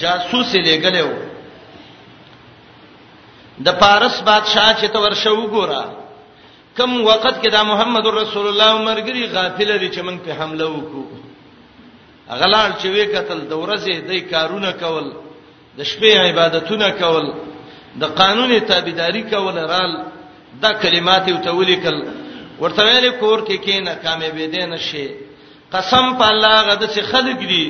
جاسوس لګلې و د پارس بادشاہ چې ته ورشه وګوره کم وخت کې دا محمد رسول الله مرګري غافل دي چې موږ په حمله وکړو غلال چې وې قتل د ورځې د کارونه کول د شپې عبادتونه کول د قانون تابعداري کول رال دا کلمات یو ته ولیکل ورته ویل کور کې کینه کامیابې دې نشي قسم په الله غد چې خلک دي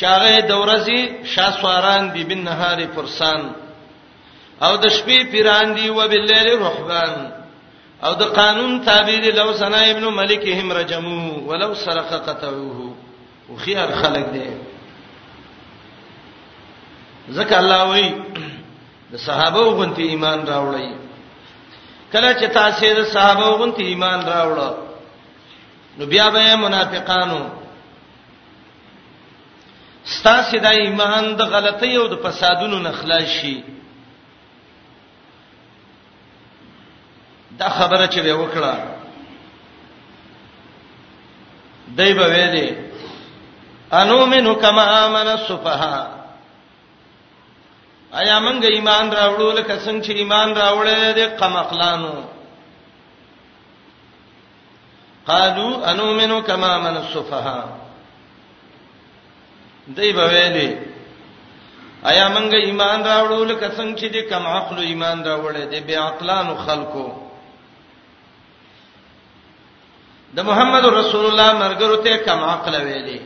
چاغه د ورځې شاسواران دی بن نهار فرسان او د شپې پیران دی و باللیل رحبان او د قانون تابع دی لو سنا ابن ملک هم رجمو ولو سرق قتلوه او خيار خلق دی ځکه الله وای د صحابه غونتی ایمان راوړی کله چې تاسو د صحابه غونتی ایمان راوړل نو بیا به منافقانو ستاسو د ایمان د غلطۍ او د فسادونو نه خلاص شي دا خبره چې به وکړه دای به ویلې انو منو کما امن السفها ایا موږ ایمان راوړو لکه څنګه چې ایمان راوړل دي قمقلانو قالو انومنو کما من السفها دی به ویلي ایا مونږ ایمان راوړو لکه څنګه چې د کم عقل ایمان راوړل دي بیا عقلانو خلکو د محمد رسول الله مرګرو ته کم عقل ویلي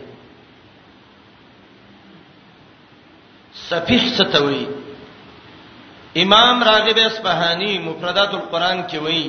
سفیح ستوي امام راغب اصفهاني مفردات القرآن کې وایي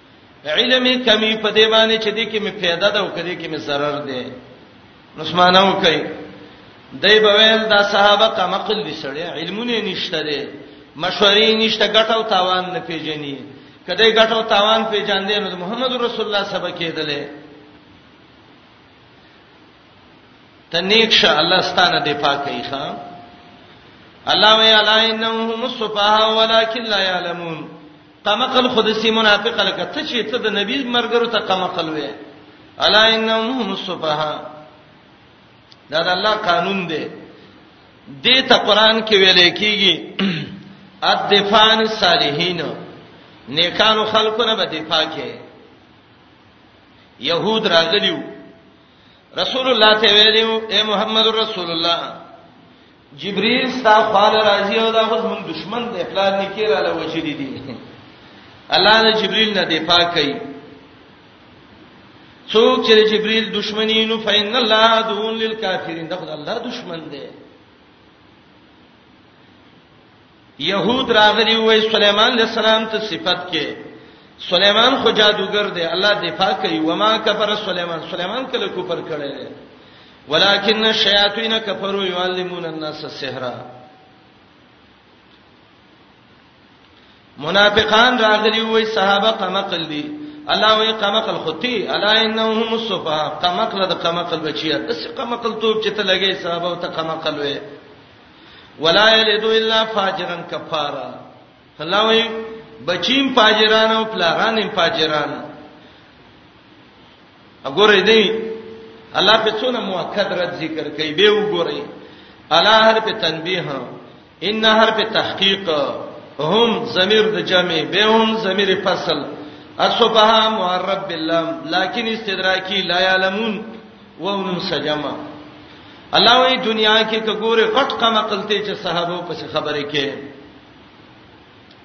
علمي کمی په دې باندې چې دې کې مې پیدا ده او کدي کې مې zarar ده نسمانه وکي دای په ویل دا صحابه کما قل لسړی علمونه نشته دي مشورې نشته ګټو تاوان نه پیژني کدی ګټو تاوان پیژان دي نو محمد رسول الله سبا کېدلې تنیک شه الله ستانه دی پاکي ښا الله وی علی انهم مصفها ولکن لا یعلمون قمقل خود سی منافق لکه ته چې ته د نبی مرګرو ته قمقل وې الا انهم الصفها دا د الله قانون دی دې ته قران کې ویل کېږي الدفان الصالحین نیکانو خلقونه به دفاع کې يهود راغلیو رسول الله ته ویلو اے محمد رسول الله جبريل ستا خواله راځي او دا غوږ مون دشمن دی پلان نه کیره له وجلی دی الله د جبريل نه دی پاکي څوک چې جبريل دشمنی نو فین الله دون للکافرین دا خدای الله دشمن دی يهود راغلي وای سليمان عليه السلام ته صفت کې سليمان خو جادوګر دی الله دفاع کوي وما کفر سليمان سليمان کله کفر کړی دی ولکن الشیاطین کفروا يعلمون الناس السحر منافقان راغلي وای صحابه قمقل دي الله وای قمقل ختی الا انهم الصفا قمقل د قمقل بچیا دسه قمقل توپ چې ته لګي صحابه ته قمقل وای ولا یلد الا فاجرا کفارا الله وی بچیم فاجران او پلاران فاجران وګورئ دی الله په څونه مؤکد رد ذکر کوي به وګورئ الا هر په تنبیه ان هر په تحقیق هم ضمیر د جمع به هم ضمیر فصل اصبها معرب بالله لكن استدراکی لا يعلمون وهم سجما الله وی دنیا کې کګوره غټ قمه قلته چې صحابه په څه خبرې کې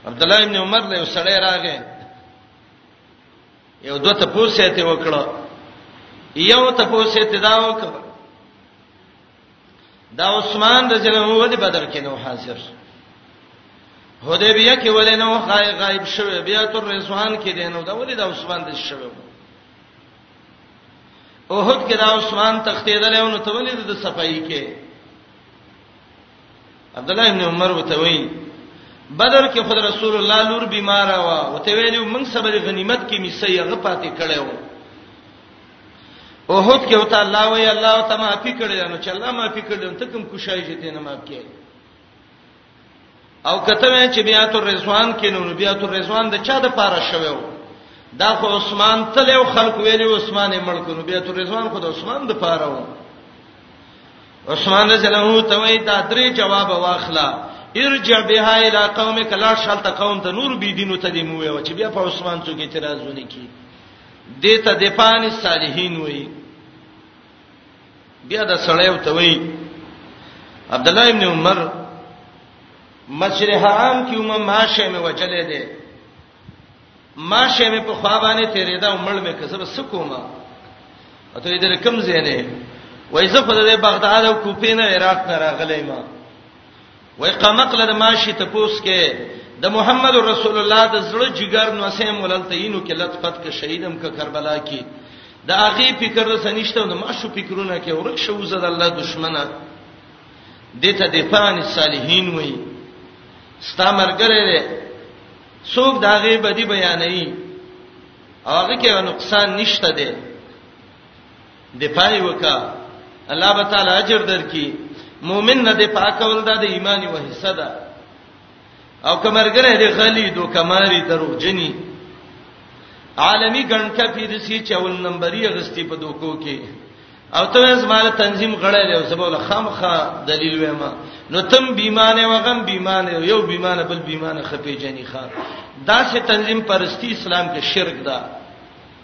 عبد الله ابن عمر له سړی راغې یو دوه ته پوسه ته وکړه یو ته پوسه ته دا وکړه دا عثمان د جنو ودی بدر کې نو حاضر حدیبیه کې ولې نو غایب شوه بیا تر رضوان کې دینو دا ولې دا عثمان د شوه اوهد کې دا عثمان تختیدل او نو ته ولې د صفائی کې عبد الله ابن عمر وته وی بدر کې خود رسول الله لور بیمار وا او ته ویلو موږ سبب غنیمت کې میسې هغه پاتې کړي وو اوهد کې وته الله وی الله ته معافي کړي نو چې الله معافي کړي ته کوم کوشای چې ته نه معاف کړي او کته وین چې بیات الرضوان کې نو بیات الرضوان د چا د پاره شوو دا خو عثمان تل یو خلق ویلی عثمان یې ملک نو بیات الرضوان خو د عثمان د پاره و عثمان رضی الله عنه ته وی دا درې جواب واخلا ارجع بها الى قومك لا شلت قوم ته نور بی دینو ته دی مو وی چې بیا په عثمان څوک اعتراض ونی کی دته د پانی صالحین وی بیا د سړی او توي عبد الله ابن عمر مسجد حرام کې ومه ماشه مې وچلې ده ماشه مې په خوا باندې تیرې ده عمر مې کسب سکوما اته دې رقم زینې وایزه په دې بغداد او کوپې نه عراق نه راغلې ما وای قمقله د ماشي ته پوس کې د محمد رسول الله د زړه جګر نو سیم ولته اینو کې لط پت کې شهیدم ک کربلا کې د هغه فکر سنشته د ماشو فکرونه کې ورک شو زد الله دشمنه دته د فان صالحین وای ستا مرګره ده څوک دا غي بدی بیانې هغه کې نقصان نشته ده دفاع وکا الله به تعالی اجر درکې مؤمن نه دی پاکول دا د ایمان یو حصہ ده او کمرګره دی غلی دو کماری درو جنی عالمی ګڼکا پیر سی 54 نمبرې غستی په دوکو کې او ته زماره تنظیم غړې له سبول خامخه دلیل وایم نو تم بیمانه وغم بیمانه یو بیمانه بل بیمانه خپې جنی خان دا سه تنظیم پرستی اسلام کې شرک ده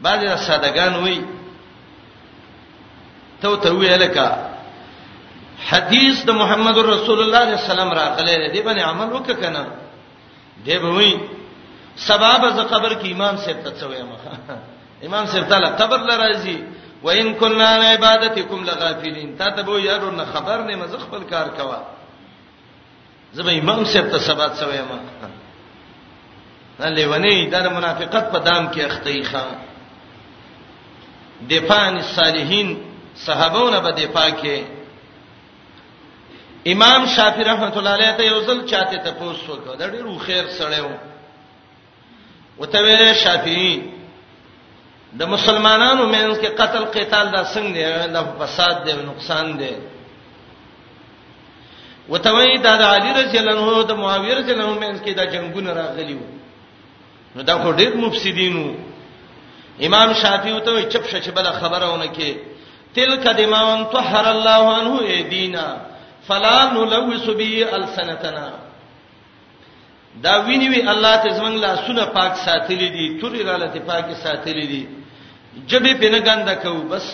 بعضی سادهګان وای ته ته ویل کا حدیث د محمد رسول الله صلی الله علیه وسلم راغلی دی باندې عمل وکړه کنه دی به وای سبب ز قبر کې امام صاحب ته څوې ما امام صاحب تعالی قبر لراځي وان كنا عن عبادتكم لغافلين تا ته به یارو نه خبر نه مزه خپل کار کوا زما امام صاحب ته سبات سوې ما نه لیونی دا منافقت په دام کې اخته ای خان دفاع عن الصالحین صحابونه به دفاع کې امام شافعی رحمت الله علیه ته یو ځل چاته تپوس وکړ دا ډیرو خیر سره و وته ویل شافعي د مسلمانانو مینس کې قتل قتال دا څنګه دی دا فساد دی نقصان دی وته وی دا د علي رضی الله عنه د معاویه رضی الله عنه مینس کې دا جنگونه راغلي وو نو دا خو ډېر مفسدینو امام شافعي وته وی چپ شچ بل خبرونه کې تلک دماون طهر الله عنه ایدینا فلا نلوث به السنتنا دا ویني وی الله ته زمنګ لا سونه پاک ساتلې دي توري رااله ته پاک ساتلې دي جبه په نه ګنده کو بس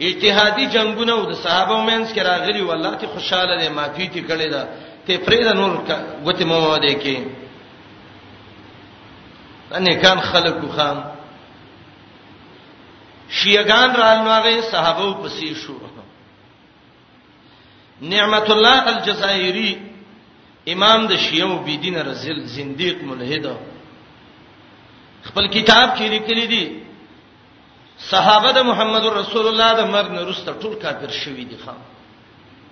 اجتهادي جنگونه او د صحابه مینس کې راغلي والله ته خوشاله دي معافي ته کړي دا ته فرید نور غته مو ده کې ان کان خلق خام شیعگان رال نو هغه صحابه پسې شو نعمت الله الجزائری امام د شیعو بيدین رزل زنديق ملحد خپل کتاب کې لیکلي دي صحابه د محمد رسول الله د مرګ نه وروسته ټول کافر شوي دي خام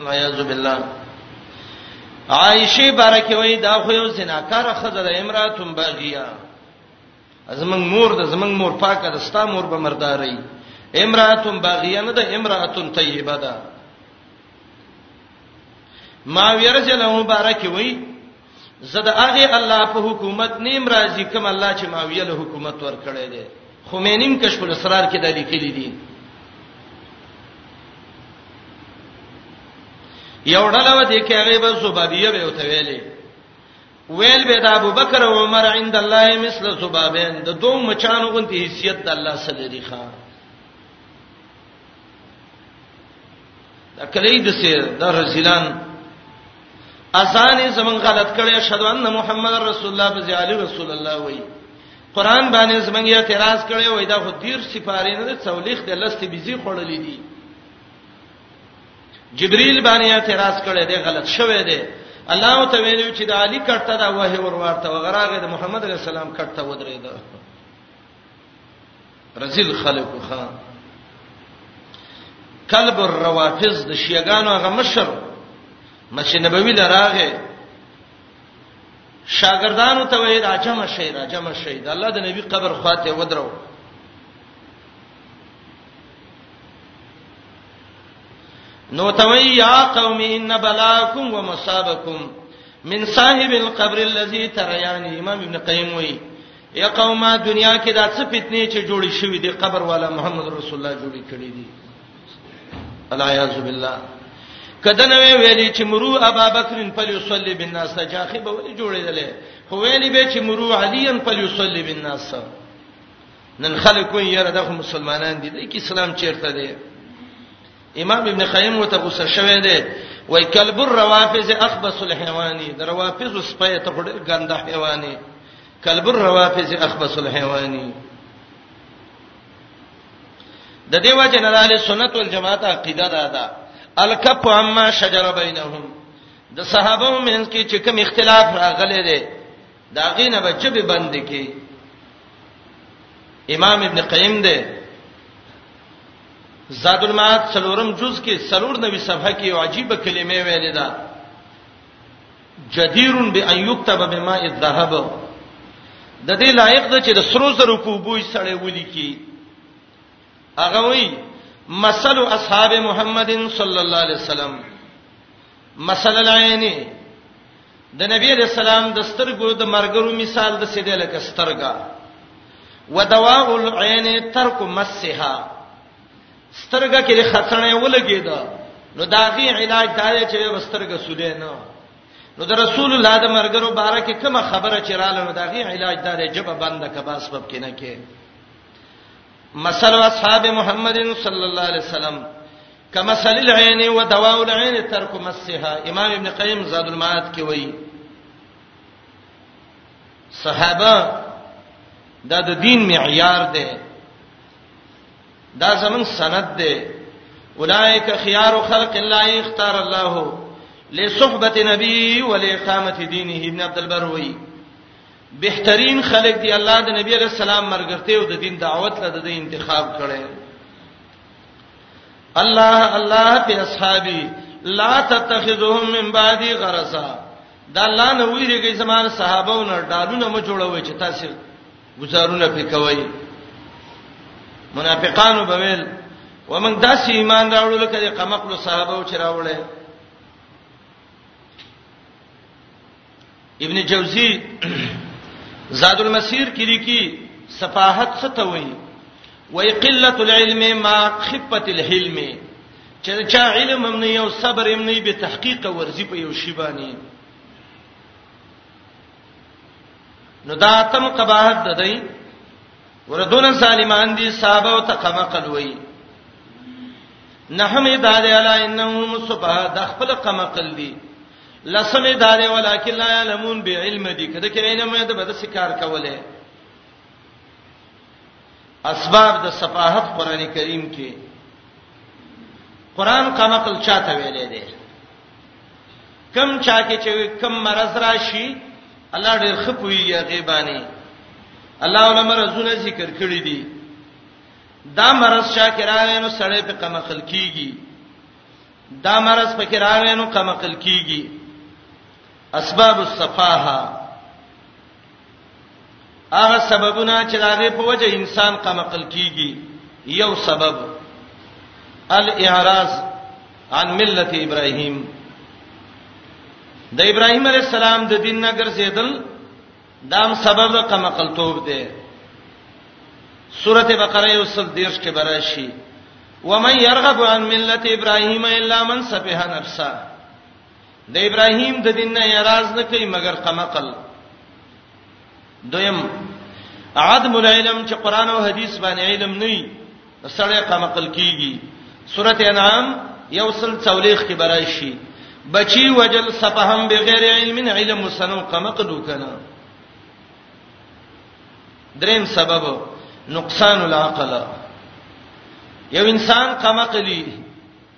لا یعذ بالله عائشه بارکه وای دا خو یو زناکار خزر امراتم باغیه زمنګ مور د زمنګ مور پاکه د ستا مور به مرداري امراتون باغیه نه ده امراتون طیبه ده ما ویرجه له مبارک وی زد هغه الله په حکومت نیم راضی کوم الله چې ما ویله حکومت ور کړی دی خمینیم کشف الاسرار کې د لیکلي دي یو ډله و دې کې هغه به زبابیه به وته ویلې ویل به د ابوبکر او عمر عند الله مثل سبابین د دوه مچانو غونتی حیثیت د الله سره لري ښا کلی د سه د رسولان اسانه زمون غلط کړي اشهد ان محمد رسول الله بزی علی رسول الله وای قران باندې زمون یې اعتراض کړي وای دا خو دیر سپارې نه څولېخ د لستې بيزي خړلې دي جبريل باندې اعتراض کړي دی غلط شوی دی الله ته ویلو چې د علي کټه دا وه ور ورته وغراغه د محمد عليه السلام کټه ودرېد رزل خلق خان کلب الروافض د شیعاګانو هغه مشر مسجد نبوي لراغه شاګردانو ته وې راجم شي راجم شي د الله د نبی قبر خواته ودرو نو توي یا قوم ان بلاکم ومصابکم من صاحب القبر الذي تريان امام ابن قیم وی یا قومه دنیا کې دا څه فتنه چې جوړې شوې دي قبر والا محمد رسول الله جوړې کړې دي الا یاذ بالله کده نو ویلي چې مرو ابا بکر فل یصلی بالناس جاخه به ولې جوړېدلې خو ویلي به چې مرو علی فل یصلی بالناس نن خلک وایي یاره دغه مسلمانان دي د اسلام چیرته دی امام ابن قیم وته غوسه شوه دی وای کلب الروافض اخبث الحيواني د روافض سپه ته ډېر ګنده حیواني کلب الروافض اخبث الحيواني د دې وجه نه د سنت والجماعت عقیده ده دا الکف عما شجر بینهم د صحابه مینس کې چې کوم اختلاف راغلی دی دا غینه به چې به بند کی امام ابن قیم دی زاد المعاد څلورم جز کې سلور نبی صفحه کې عجیب کلمې ویلې ده جدیر بان یكتب بما الذهب د دې لایق ده چې د سرو زرو په بوې سړې ولي کی هغه وایي مثل اصحاب محمد صلی الله علیه وسلم مثلا العینی د نبی رسول الله د سترګو د مرګرو مثال د سیده لکه سترګا ودواء العين ترک مسها سترګه کې خڅنې ولګیدا نو داغي علاج دا دی چې سترګه سودې نه نو د رسول الله د مرګرو باره کې کومه خبره چې رااله نو داغي علاج دا دی جبه بنده کباس باب کې نه کې مثل اصحاب محمد صلی الله علیه وسلم کمثل العين ودواء العين ترک مسها امام ابن قیم زاد المعاد کې وایي صحابه دا د دین معیار دی دا زمون سند دی اولائک خيار خلق الله اختار الله لصحبه نبی ولاقامه دینه ابن عبد البر وایي بهترین خلک دی الله د نبی علی السلام مرګرته او د دین دعوت له د انتخاب کړي الله الله په اصحابي لا تتخذهم من بعدي غرسا دا الله نه ویریږي زمانه صحابه او نړډالونه مو جوړوي چې تاسو گزارونه پکوي منافقانو بویل ومن داسې ایمان راوړل لکه د قمقلو صحابه او چې راوړل ابن جوزی زاد المسیر کې لیکي صفاحت څه ته وایي وای قلت العلم ما خفت الحلم چې چا علم هم نه یو صبر هم نه به تحقیق ورزی په یو شی باندې نو دا تم قباحت ده دی وردون سالمان دي صحابه او تقما قلوي نحمد علی انهم صبا د خپل قما قل دي لسمه داله ولکن لا علمون بعلم دي کده کې علم مې ته به د سکار کوله اسباب د صفاحت قران کریم کې قران کا نقل چاته ویلې ده کم چا کې چې کم مرز راشي الله ډېر خپويږي غیبانی الله علماء رسول ذکر کړی دي دا مرز چا کې راغی نو سړی په کم خلکیږي دا مرز پکې راغی نو کمقل کیږي اسباب الصفاها هغه سببونه چې لاغه په وجه انسان کمقل کیږي یو سبب الاعراض عن ملت ابراهیم د ابراهیم علی السلام د دین نه ګرځیدل دام سبب کما قلتوب دی سورته بقره یو سل دیرش کې براشي ومن يرغب عن ملت ابراهيم الا من سفه نفسه د ابراهيم د دین نه اعتراض نه کوي مګر قمقل دویم عدم العلم چې قران او حديث باندې علم نه سړی قمقل کیږي سورته انعام یو سل څولېخ کې برای شي بچي وجل سفهم بغیر علم علم مسنو قمقل وکنه دریم سبب نقصان العقل یو انسان قمقلی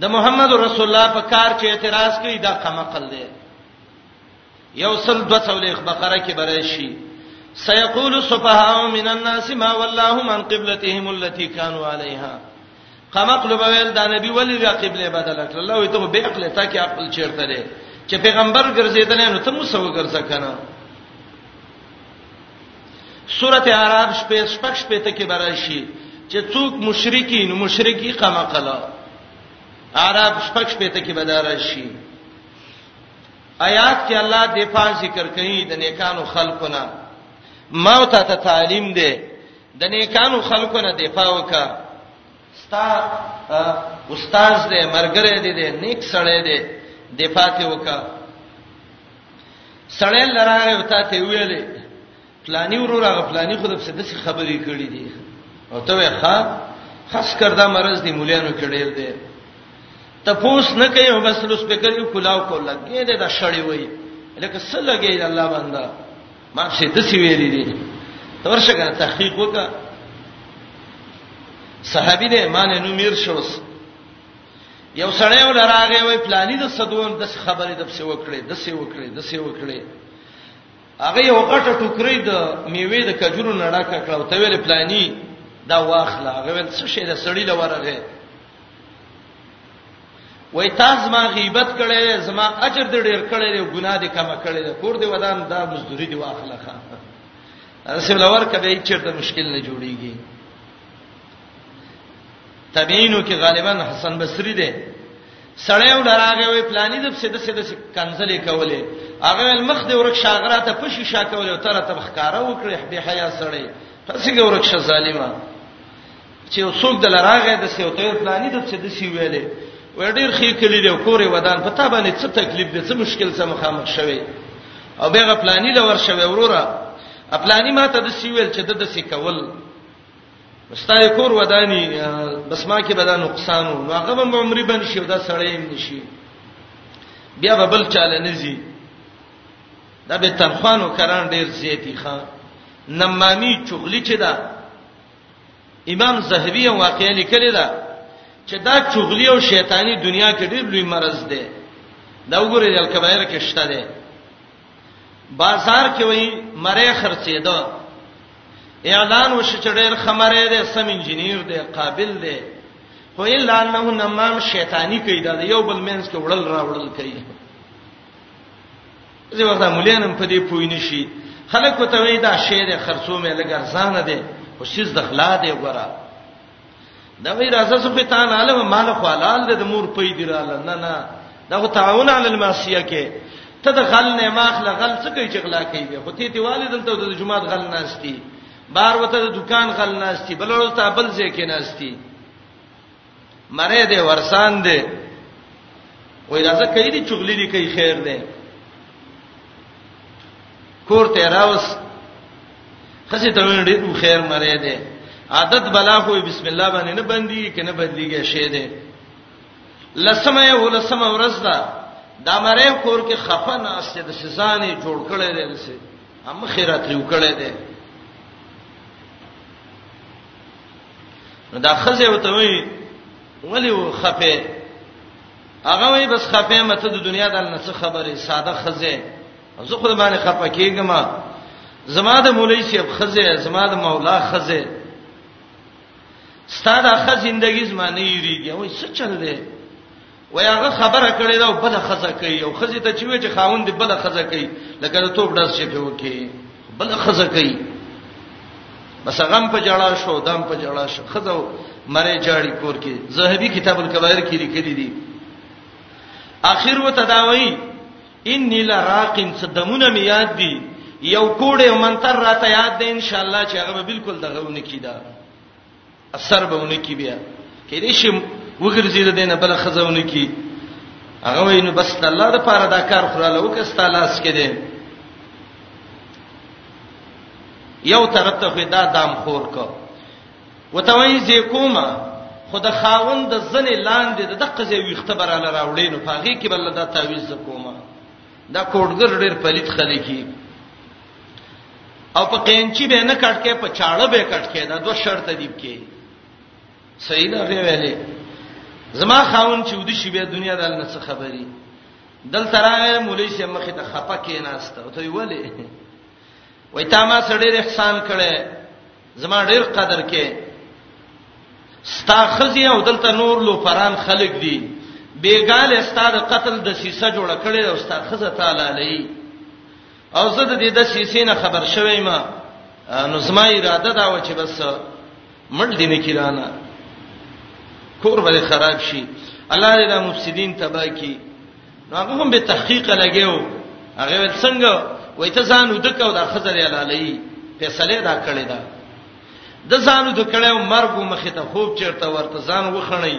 د محمد رسول الله په کار چې اعتراض کوي دا قمقل دی یو سل دو څولې بقره کې برای شي سيقول السفهاء من الناس ما ولاهم عن قبلتهم التي كانوا عليها قمقل بویل دا نبی ولی بیا قبله بدل کړ الله وي ته به عقل ته کې عقل چیرته لري چې پیغمبر ګرځیدل نو ته مو سو ګرځه کنه سورته اعراف شپږ شپږ شپږ ته کې براشي چې څوک مشرکین مشرکی قما قلا اعراف شپږ شپږ ته کې بدارشي آیات کې الله د پاک ذکر کوي د نیکانو خلقونه موت ته تعلیم دی د نیکانو خلقونه د پاوکا ستا استاد دې مرګره دې دې نیک سړی دې دفاع ته وکړه سړی لراغه وتا ته ویلې پلاني ورور هغه پلاني خود په دې خبرې کړې دي او ته وې ښا خاص کردا مرز دی مولانو کې ډېر دی ته پوس نه کوي او بس لوس په کوي کلاو کو لګې دې دا شړې وای لکه څه لګې الله بندا ما څه د سی ویلې دي تورشه کنه تحقیق وکړه صحابي دې مان نو میر شوس یو سړی ولراغه وای پلاني د صدوم د خبرې د څه وکړي د څه وکړي د څه وکړي هغه یو غټه ټوکرې د میوه د کجورو نړه کړه او ته ویل پلاني دا واخله هغه ول څه شي د سړی لورغه وای تاسو ما غیبت کړي زما اجر دې ډیر کړي او ګناه دې کم کړي کور دې ودان دا مزدوري دې واخله خان رسول اور کبه چیرته مشکل نه جوړیږي تبعینو کې غالبا حسن بصری دی سړی و دراغه وی پلاني د سیده سیده کنځلې کولې هغه ول مخ دې ورک شاغره ته پشي شا کولې او تر ته بخکاره وکړې به حیا سړی څنګه ورک ش ظالما چې څوک د لراغه د سیوتې پلاني د سیده سی ویلې ور ډیر خې کلی دی کورې ودان پتا باندې څه تکلیف دي څه مشکل سره مخامخ شوی او بیغه پلاني لور شوی وروره پلاني ماته د سیویل چې د د سی کول ستای کور ودانی بس ما کې بدا نقصانو نو هغه به عمرې بن شي دا سړی هم نشي بیا به بل چاله نزي دا به تنخوانو کران ډیر زیاتی ښا نمامی چغلی چې دا امام زهبی واقعا لیکلی دا چې دا چغلی او شیطانی دنیا کې ډیر لوی مرض دی دا وګورئ د الکبایر کې شته دی بازار کې وای مری خرڅېده اعلان وشو چې ډېر خمره ده سم انجنیر ده قابل ده خو الا انه نمام شیطانی کوي دا یو بل مینس کې وړل را وړل کوي زه ورته مولانم په دې پوی نشي خلک وته وای دا شی ده خرڅو مې لګر ځان ده خو شیز د خلا ده ګره دا وی راځه سو فتان عالم مال خو حلال د مور پې دی را نه نه دا خو تعاون علی المعصیه کې ته د غل نه ماخله غل څه کوي چې غلا کوي به خو ته تی والدن ته د جمعات غل ناشتي بار وته د دکان غل ناشتي بل ورځ ته بل ځای کې ناشتي مره دې ورسان دې وای راځه کوي دي چغلي دي کوي خیر دې کور ته راوس خسي ته ویل ډیر خیر مری دی عادت بلا خو بسم الله باندې نه بندي کنه بدلیږي شی دی لسمه یو لسمه ورځ ده دا مری کور کې خفه نه استه د سزانه جوړ کړي دی لسه هم خیرات لري وکړي دی دا خزه وته وی ولی خفه هغه وی بس خفه مته د دنیا د نه څه خبره ساده خزه زه خو باندې خپه کېږم زما د مولوی صاحب خزه زما د مولا خزه ستاده خزه زندگی زما نه یریږي وای څه چل دی وای هغه خبره کړې دا بل خزه کوي او خزه ته چې وې چې خاوند دی بل خزه کوي لکه ته توپ داس چې په وکي بل خزه کوي بس غم په جړا شو دم په جړا شو خزه مری جاړي کور کې زهبي کتاب الکبائر کې لیکلي دي اخر وته دا وایي انی لراقن صدمونه می یاد دی یو کوډه منتر راته یاد دی ان شاء الله چې هغه بالکل دغه ونه کیدا اثر به ونه کی بیا کې دې شم وګرځي د دینه بل خزونه کی هغه وینو بس الله د پاره دا کار خراله وکستا لاس کې دی یو طرف ته دا دام خور کو وتوي زه کومه خود خاوند د زنه لاندې د دقه زی ویخته براله راوړې نو پاغي کې بل دا تعویز ز کومه دا کوډګر ډېر پلیت خلې کی او په کینچی به نه کټ کې په چاړه به کټ کې دا دوه شرط دی کې صحیح نه ویلې زما خاون چې ودی شی به دنیا د الله څخه خبري دل ترای مولوی سي مخه ته خپه کې ناشته او ته ویلې وای تا ما سړی احسان کړي زما ډیر قدر کې ستا خزي او دلته نور لو پران خلق دي بیګال استاد قتل د سیسه جوړ کړي او استاد خزه تعالی لې او زه د دې د سیسې نه خبر شوم ما نو زما اراده دا و چې بس مړ دي نه کیرانه کور به خراب شي الله دې د مفسدين تباہ کړي نو هغه هم به تحقیق لګیو هغه ول څنګه وای ته ځان ودکاو دا خزر یلالې فیصله دا کړی دا د ځان ودکړیو مرګ مخه ته خوب چیرته ورته ځان وخړی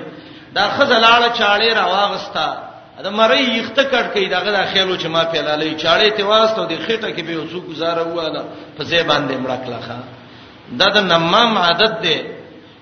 دا خزر لاړه چاړې را واغستا دا مری یخته کټ کې دا غدا خیالو چې ما پیلالې چاړې ته واسطو د خېټه کې به وسو گزاره واله په ځای باندې مړکلخه دا د نمام عادت دی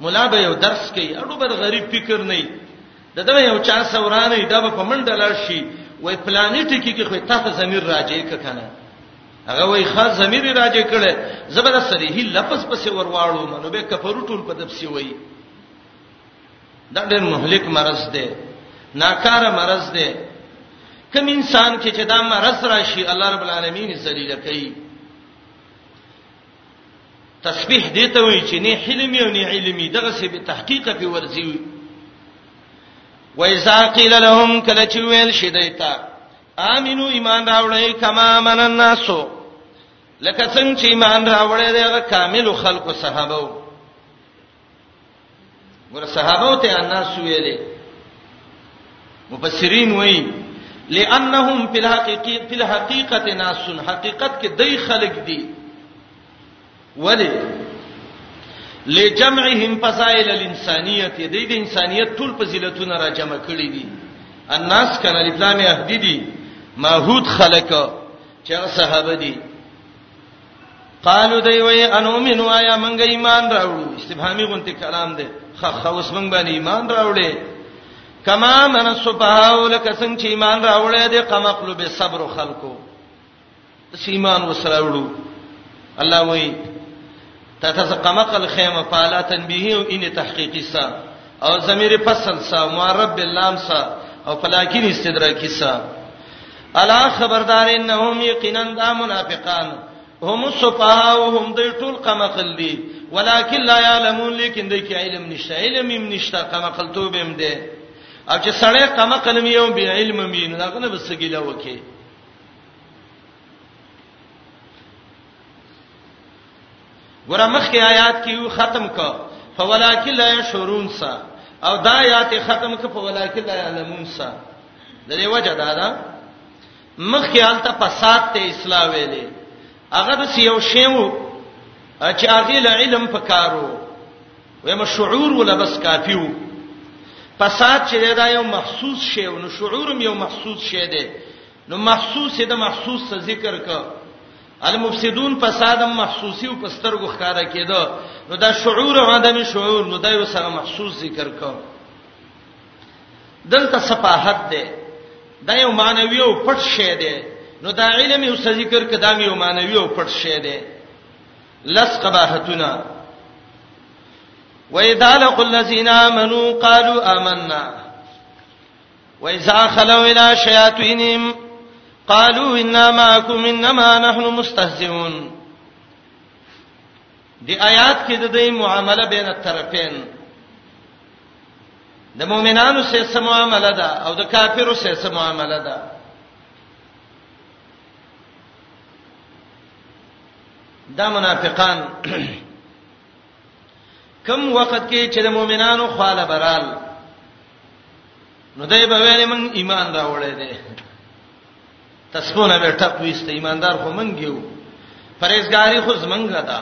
مولا به یو درس کوي اړو بر غریب فکر نه د دغه یو چا سورانه دا به په منډه لاړ شي وای پلانې ټکی کې خو تاسو زمير راځي کنه هغه وای خاص زمير راځي کړي زبر صریح لفظ پسې ورواړو منو به کفرو ټول په دپسې وای دا ډېر مهلک مرز دی ناکار مرز دی کوم انسان کې چې دا مرز راشي الله رب العالمین ذلیل کوي تسبیح دې ته وی چې نه حلم یو نه علمي دغه څه به تحقیق په ورزي وي و اذا قيل لهم کله چې ویل شي دیتا امنو ایمان راوړی کما من الناس لکه څنګه چې ایمان راوړی دغه کامل خلکو صحابه وو ور صحابه ته الناس ویلې مفسرین وایي لانهم فی الحقیقه فی الحقیقه ناس حقیقت کې دای خلق دي ولی لجمعهم فضائل الانسانیت دې د انسانیت ټول فضیلتونه را جمع کړي دي الناس کنا الاسلام اهدی دي ماحود خلق چې صحابه دي قالو دی وی انو منو آیا منګ ایمان راوړو استفهامي غونتی کلام دی خخ اوس منګ باندې ایمان راوړې کما من صباو لکه څنګه چې ایمان راوړې دی قمقلو به صبر خلکو ایمان وسراوړو الله وی ته ته قمق الخيمه فعلا تنبيه او ان تحقيقي سا او ضمير فصل سا معرب باللام سا او فلاکین استدراکی سا الا خبردار انهم یقینا دا منافقان هم صفها او هم دوی ټول قمقل دي ولکن لا يعلمون لیکن دوی کې علم نشته علم هم نشته قمقل توب هم دي او چې سړی قمقل مې یو به علم مې نه دغه نه بسګیلا وکي ګوره مخکې آیات کې یو ختم ک فولاکل لا یشورون سا او دا آیات ختم ک فولاکل لا یعلمون سا د دې وجه دا ده مخکې حالت فساد ته اصلاح ویلې هغه د یو شیو چې هغه له علم پکارو ویم شعور ولا بس کافیو فساد چې دا یو محسوس شی او نو شعورم یو محسوس شی دی نو محسوس د محسوس ذکر کا المفسدون فساد محسوسی او پسترګو ښکارا کېده نو دا شعور او عدم شعور نو دا یو سره محسوس ذکر کو دلته صفاحت ده دا یو مانوي او پټ شی ده نو دا علم یو ذکر کدا یو مانوي او پټ شی ده لس قباحتنا وَإِذَا لَقُوا الَّذِينَ آمَنُوا قَالُوا آمَنَّا وإذا خلوا إلى شياطينهم قالوا إنا معكم إنما نحن مستهزئون دی آیات کې د دې معامله بین الطرفین د مؤمنانو سره سم معامله ده او د کافرو سره سم معامله ده دا منافقان کم وخت کې چې د مؤمنانو خاله برال نو دای په ویلې مونږ ایمان راوړې دي تسونه به ټپ ویست ایماندار خو مونږ یو پرېزګاری خو زمونږ ده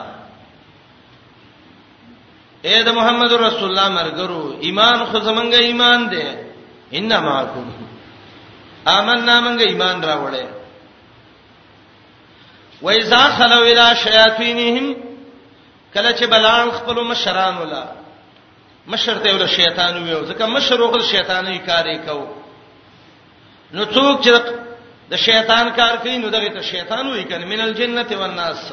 اے د محمد رسول الله مرګرو ایمان خو زمونږ ایمان دی ان معکم آمنا مونږ ایمان راوړې وایذا خلو الى شیاطینهم کله چې بلان خپل مشران ولا مشر ته ول شیطان ویو ځکه مشر وغل شیطانې کارې کو نو څوک چې د شیطان کار کوي نو دغه ته شیطان وایي کنه من الجنه والناس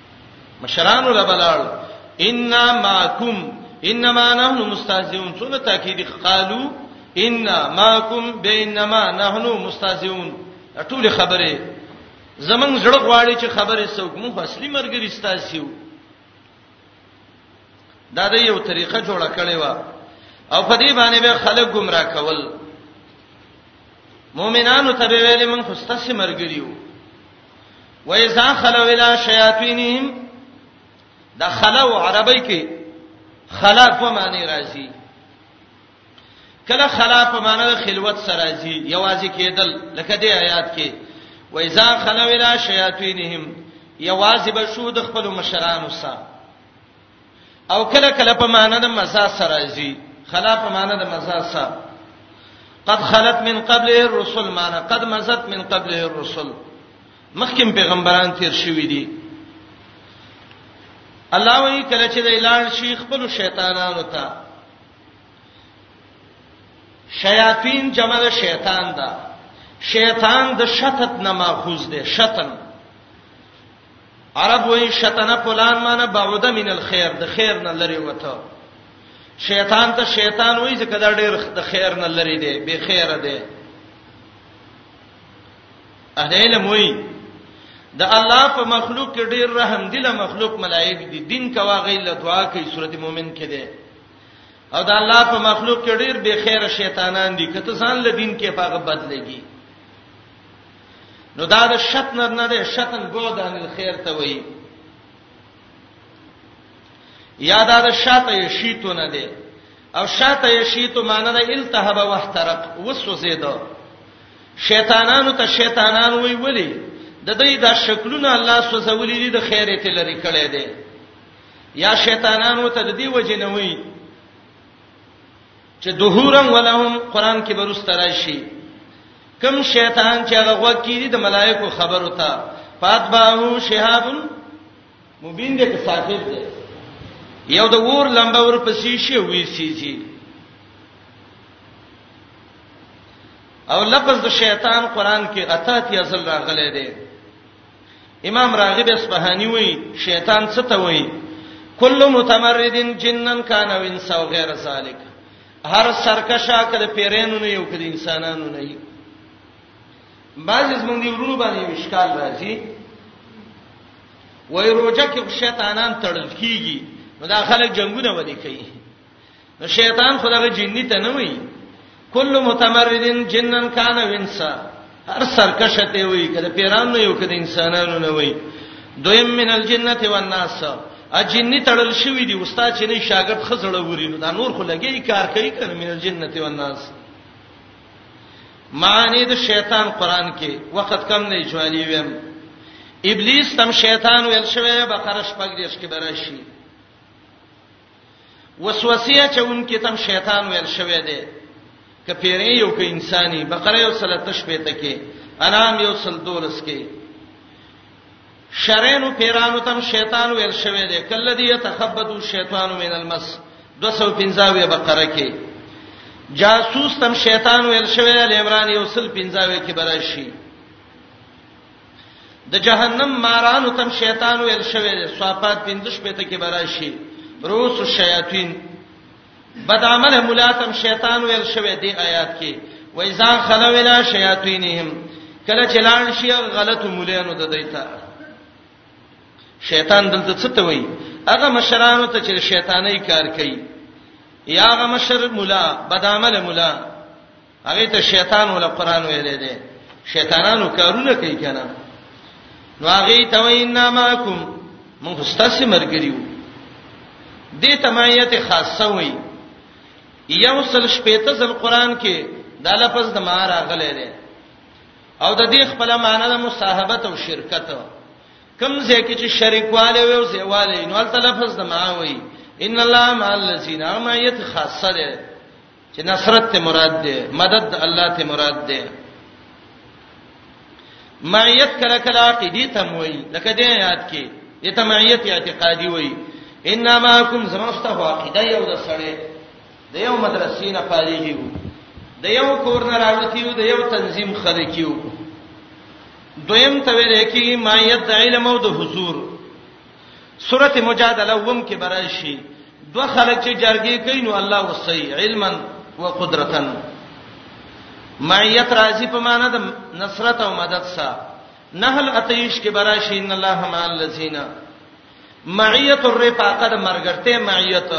مشرانو لبلال ان ماکم انما نحن مستهزئون څونه تاکید قالو ان ماکم بینما نحن مستهزئون ټول خبره زمنګ زړه غواړي چې خبره څوک مو اصلي مرګري ستاسو دا د یو طریقه جوړه کړې و او په دې باندې به خلک گمراه کول مؤمنانو ته ویلې من خو ستاسو مرګري یو و اذا خلو الى شیاطینهم د خلو عربی کې خلا په معنی راځي کله خلا په معنی د خلوت سره راځي یوازې کېدل لکه دې آیات کې و اذا خلو الى شیاطینهم یوازې به شو د خپل مشرانو سره او کله کله په معنی د مسا سره راځي خلا په معنی د مسا سره قد خلت من قبله الرسل معنی قد مزت من قبله الرسل مخکې پیغمبران تیر شوی دي الله وی کله چې د اعلان شیخ خپل شیطانانو ته شیاطین جمع د شیطان ده شیطان د شتت نه ماخوذ ده شتن عرب وای شتنه فلان معنی بعد من الخير د خیر نه لری وته شیطان ته شیطان وای چې کدا ډیر د خیر نه لری دی به خیر دی اهل علم وای د الله په مخلوق کې ډیر رحم دي له مخلوق ملائک دي دین کوا غیل دعا کوي سورته مؤمن کې ده او د الله په مخلوق کې ډیر به خیر شیطانان دي کته ځان له دین کې پاغه بدلږي نو دا د شطن نه ده شطن بعد عن الخير ته وایي یا دا د شاته شیتو نه ده او شاته شیتو معنی ده التهب واحترق وسوزیدو شیطانانو ته شیطانان وی ولی د دې دا شکلونه الله سوزولې دي د خیر ته لري کړي دي یا شیطانانو ته د دې وجه نه وی چې دهورم ولهم قران کې برست راشي کم شیطان چې هغه غوږ کیږي د ملائکو خبرو ته فاتباهو شهاب مبین دې کې ساکت دی یو د ور لمبه ور پسې شي وې سيږي او لفظ د شیطان قران کې اتات یا زل راغلي دی امام راغب اصفهاني وی شیطان څه ته وی کل متمردین جنن کان او انس او غیر ذالک هر سرکشا کده پیرینو نه یو کده انسانانو نه یو بعض زمونږ دی ورونو باندې مشکال راځي وای روزه کې شیطانان تړل کیږي نو دا خلک جنگونه ولي کوي نو شیطان خدای جنی ته نه وي کل متمردن جنن کان وینسا هر سرکشه ته وي کله پیرانو یو کده انسانانو نه وي دویم من الجنه والناس اجنی تړل شوی دی استاد چې نه شاګرد خزړه وری نو دا نور خو لګي کار کوي کنه من الجنه والناس معنی د شیطان قران کې وخت کم نه جوړی ویم ابلیس تم شیطان ویل شوی بقره شپږ دیش کې براشي وسوسه اچونکي تم شیطان ویل شوی دی ک پیرې یو ک انساني بقره یو سل تشبیه تکي انام یو سل دولس کې شرینو پیرانو تم شیطان ویل شوی دی کله دی تخبط الشیطان من المس 215 بقره کې جاسوس تم شیطان ویل شوی دی عمران یو سل 15 کې براشي د جهنم مارانو تم شیطان ویل شوی دی صفات 15 پته کې براشي روس الشیاطین بدعمل ملاتم شیطان ویل شوی دی آیات کې وایزا خلوینا شیاطینهم کله چلان شي غلط مولانو د دیتا شیطان دلته څه ته وایي هغه مشرانو ته چې شیطانای کار کوي یا هغه مشر مولا بدعمل مولا هغه ته شیطان ول قران ویلې دي شیطانانو کارونه کوي کنه نو هغه ته وینا ماکم موږ ستاسو مرګریو دې تمایت خاصه وي یو سل شپېته ځل قران کې دا لفظ د ما راغلی دی او د دې خپل معنی د مصاحبت او شرکت کم ځکه چې شریکواله وي او زیواله نو تل لفظ د ما وي ان الله مع الذين ما يتخاصه چې نصرت ته مراد ده مدد د الله ته مراد ده معیت کله کله عقیدی ته موي لکه دې یاد کې دې ته معیت اعتقادي وي انما کوم زمسته عقیده یو د سړی د یو مدرسې نه پاریږي د یو کور نه راوتی یو د یو تنظیم خلک یو دویم ته ویل کی معیت د علم او د حضور سورته مجادله وم کې برای شي دوه خلک چې جرګې کوي نو الله وصي علما وقدرتا معیت راضی په معنا د نصرت او مدد سره نحل اتیش کې برای شي ان الله مع الذین معیت الرفاقه د مرګرته معیت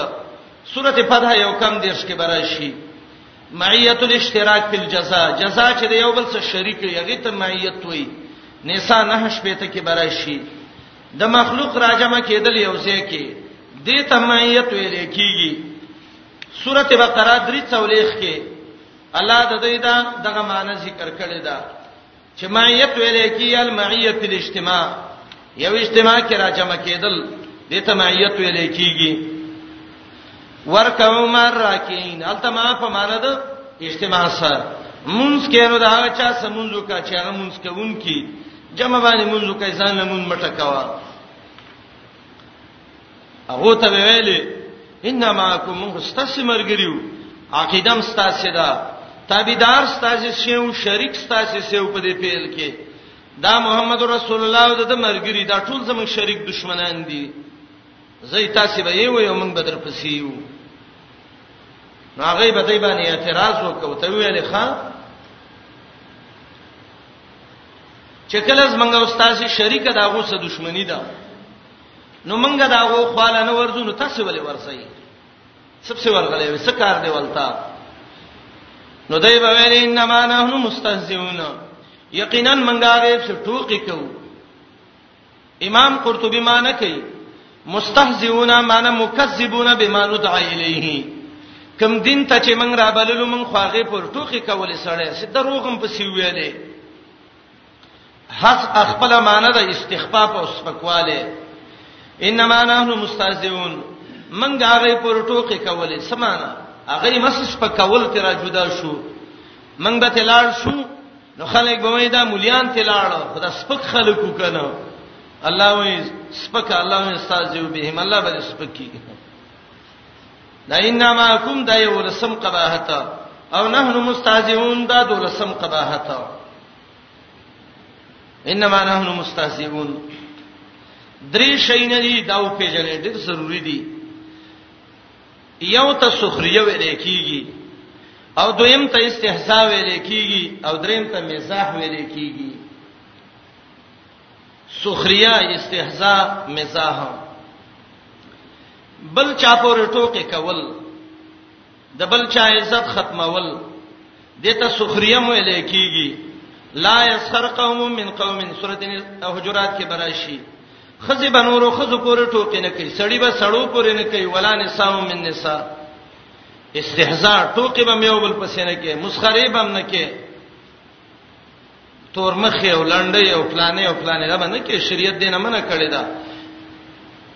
سورته فتح یو کم دیش کې برای شي معیت الاشتراک فی الجزاء جزاء چې د یو بل سره شریک یغی ته معیت وي نساء نه شپې ته کې برای شي د مخلوق راجمه کېدل یو ځای کې دې تمایت ویل کېږي سورته بقره درې څولېخ کې الله د دې دا دغه معنی ذکر کړی دا چې مایت ویل کېږي المعیه فی الاجتماع یو اجتماع کې راجمه کېدل دې تمایت ویل کېږي ورکو مر راکین التما په معنی د اجتماع سره مونږ کینو دا چا سمونځو کا چې هغه مونږ کوونکی جمع باندې مونږ کوي ځان له مونږ مټه کوا هغه ته ویلې انما کوم مستس مرګریو عقیدم ستاسو ده تابعدار ستاسو شیو شریک ستاسو سیو په دې پیل کې دا محمد رسول الله د مرګری دا ټول زموږ شریک دشمنان دي زې تاسو به یو یو موږ بدر پسیو ناغې به دای باندې اعتراض وکاو ته ویلې ښا چې کله زمونږ استاد شریک دا غوسه دښمنی ده نو مونږ دا غو خواله نه ورځو نو تاسو ولې ورسئ سب څه ورغلې وسه کار دی ولتا نو دای په ویل انما نحنو مستهزئون یقینا مونږه دې ټوکی کوو امام قرطبي معنی کوي مستهزئون معنی مکذبون بما ندعى الیه کم دین ته چې موږ را بللو موږ خواغه پر ټوخي کولې سړې سي دروغم په سی ویلې حس خپل معنی د استخفاف او سپکواله انما نحن مستهزئون موږ هغه پر ټوخي کولې سمانه هغه مس سپکول تر جدا شو موږ به تلار شو نو خلک به وای دا مليان تلاړو خدا سپک خلک وکنه الله وای سپک الله وای استاد یو بهم الله به سپک کی دا انما کوم دا یو رسم قباحت او نحن مستهزئون دا د رسم قباحت انما نحن مستهزئون درې شینې دا او پیژنې ډېر ضروری دي یو ته سخریه ویل کیږي او دویم ته استهزاء ویل کیږي او دریم ته مزاح ویل کیږي سخریه استهزاء مزاح بل چا پورې ټوکې کول د بل چا عزت ختمول دته سخریه مو ویل کیږي لا یسخر قوم من قوم سورۃ الحجرات کې براشي خزی بنورو خزو پورې ټوکی نه کوي سړی به سړو پورې نه کوي ولا نساء من نساء استهزاء ټوکی به میو بل پسې نه کوي مسخره به نه کوي تور مخې او لنډې او پلانې او پلانې دا باندې کې شریعت دینه منع کړی دا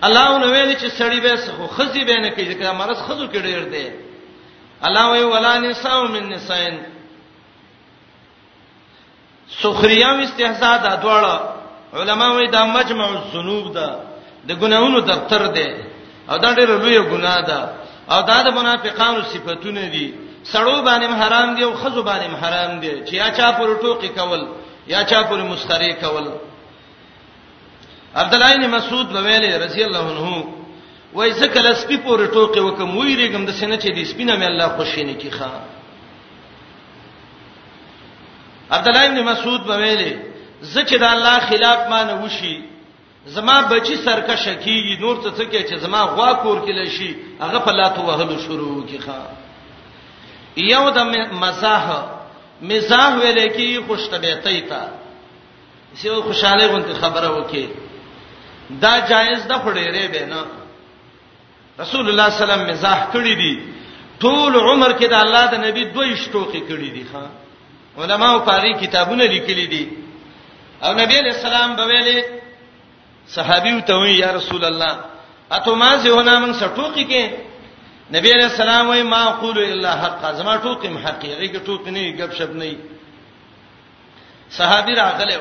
الله نو ویل چې سړی به خو خزی به نه کوي ځکه مرز خزو کې ډیر دی الله وی ولا نساء من نساء سخریا او استهزاء دا دواړه علما وایي دا مجمع الذنوب ده د ګناونو دفتر ده او دا ډېر لوی ګناه ده او دا د منافقانو صفاتونه دي سړو باندې حرام دي او خزو باندې حرام دي چې یا چا پر ټوکی کول یا چا پر مستری کول عبد الله بن مسعود وویل رضی الله عنه وای زکه لسپی پر ټوکی وکم ویریګم د سینې چې د سپینه مې الله خوشینه کی خان عبد الله ابن مسعود به ویلي زکه د الله خلاف ما نه وشي زما بچی سرکه شکیږي نور څه څه کې چې زما غوا کور کې لشي هغه په لاتو وهلو شروع کی ښا یو د مزاح مزاح ویل کی خوشتبیته ایتا سیو خوشاله غونته خبره وکي دا جایز ده خړېره به نه رسول الله صلی الله علیه وسلم مزاح کړی دی ټول عمر کې د الله د نبی دوی شټوخي کړی دی ښا علماو پاري کتابونه لیکلي دي او نبی علیہ السلام به ویلي صحابیو ته وی یا رسول الله اته ما زه هنا من سټوکی کې نبی علیہ السلام وی ما اقول الا حق زما ټوکی محقیقی کې ټوکی نه غب شپ نه صحابي راغله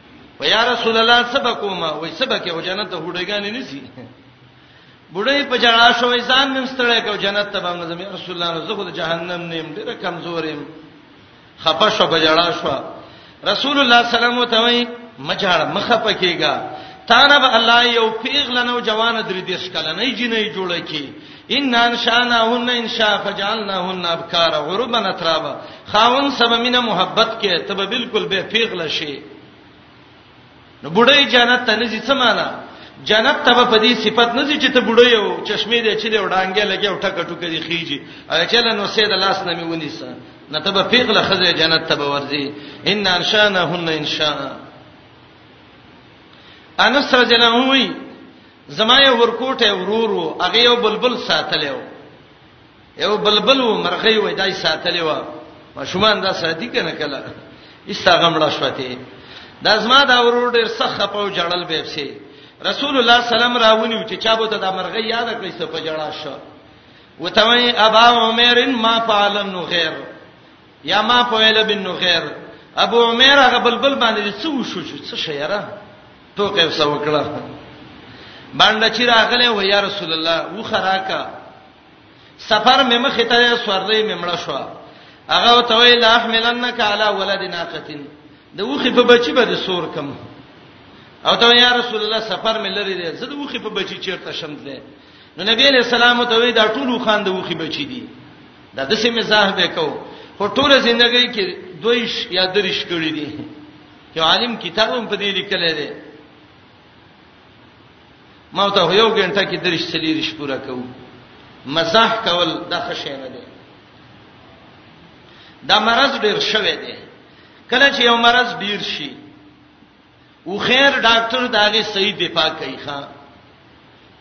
و یا رسول الله سبقوما وای سبق او جنت ته هډګانی نسی بډای په جړا شوې ځان مم ستړی کو جنت ته باندې زمي رسول الله زه خو د جهنم نیم ډیر کمزورم خپه شو په جړا شو رسول الله صلی الله علیه وسلم ته وای مجړ مخه پکېګا تانه به الله یو پیغله نو جوان درې دیش کله نه جنې جوړه کی ان انشانهن انشاء فجعلناهن ابکار عربا اترابا خاون سبا مینه محبت کې تبه بالکل به پیغله شي نو بډای جنت ته نږي څه معنا جنت ته په دې صفت نږي چې ته بډای یو چشمه دې چې دې وډانګې لګي او ټکه ټکه دې خيږي هغه چې له نو سید لاس نه میونی سره نه ته به پیغله خزه جنت ته ورځي ان انشانهن انشاء انس رجلان وی زما یو ورکوټه ورور وو هغه یو بلبل ساتلی وو یو بلبل وو مرغۍ وای دای ساتلی وو ماشومان دا ساتي کنه کله استغمړه شوته دا زما دا ورور ډیر سخه په جړل به سي رسول الله سلام راونیو چې چا به د مرغۍ یاد کړی څه په جړا شو وتوي ابا عمر ما فعل النغير یا ما فعل بالنغير ابو عمر هغه بلبل باندې څه وشو څه شیره ټوکې وسه وکړه باندې چې راغله و یا رسول الله و خراکا سفر مې مخ ته سورلې مې مړ شو هغه ته وی لا احملنک علی ولد ناقتین د وخې په بچی به د سور کم او ته یا رسول الله سفر مې لري دی زه د وخې په بچی چیرته شم دی نو نبی علیہ السلام ته وی دا ټول خان د وخې بچی دی دا د سیمه زاه به کو هټوله ژوندۍ کې دویش یا دریش کړی دی یو عالم کتاب هم په دې لیکل دی ما ته یو غنټه کې درش چلیری شپورا کو مزاح کول د خشه نه دی دا مرض ډیر شوی دی کله چې یو مرض ډیر شي او خیر ډاکټر داغه صحیح دفاع کوي ښا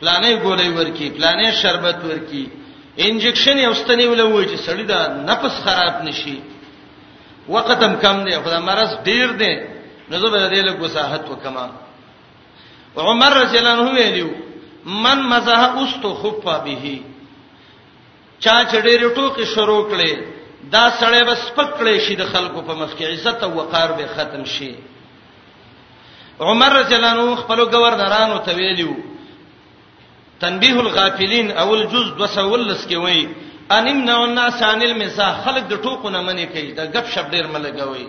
پلانې ګولې ورکی پلانې شربت ورکی انجکشن یو ستنی ولوي چې سړی دا نفس خراب نشي وخت هم کم دی خو دا مرز ډیر دی نو زه به دې له وساحت وکما عمر رضی الله عنه ویلو من مزه اوستو خفا به چا چې ډېر ټوکی شروع کړي دا سړی بس پکړې شي د خلکو په مخ کې عزت او وقار به ختم شي عمر رضی الله عنه خپل گورنرانو ته ویلو تنبیه الغافلین اول جز 219 کې وایي ان امنع الناس عن المسا خلق د ټوکو نه منې کوي د غب شپ ډیر ملګوي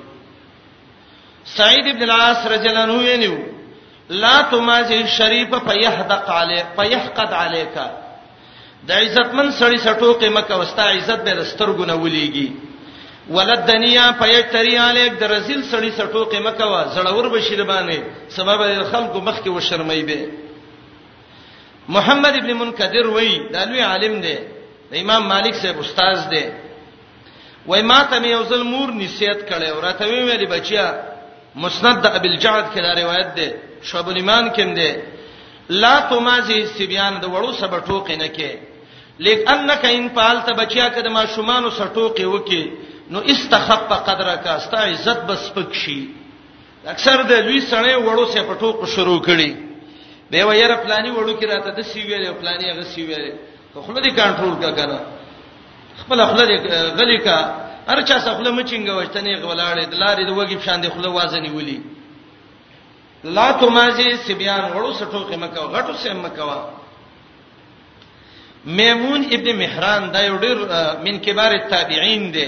سعید ابن العاص رضی الله عنه ویلو لا تمازی شریف فیحدق علی فیحقد علیکا د عزتمن سړی سټوکې مکه وستا عزت به سترګو نه ولېږي ولد دنیا پیتری علیک د رزل سړی سټوکې مکه وا زړور بشیر باندې سبب خلکو مخ کې وشرمای به محمد ابن منکدر وای د لوی عالم دی امام مالک صاحب استاد دی وای ما ته مې یو ځل مور نصیحت کړي او راته ویل بچیا مسند د ابل جعد کې دا روایت ده شعب الایمان کې ده لا تمازی سبیان د وړو سبا ټوکې نه کې لیک انک ان پال ته بچیا کده ما شومانو سټوکې وکي نو استخف قدرک استا عزت بس پکشي اکثر د لوی سړی وړو سه پټو کو شروع کړي به ویره پلاني وړو کې راته د سی ویلې پلاني هغه سی ویلې ته خپل دې کنټرول کا کنه خپل خپل دې غلي کا هر چا خپل مچنګ وشتنې غولاړې د لارې د وګي شان دې خپل وازنی ولي لا تمازي سبيان وړو سټو کې مکه غټو سه مکوا میمون ابن مهران دا یو ډیر من کبار التابعین دی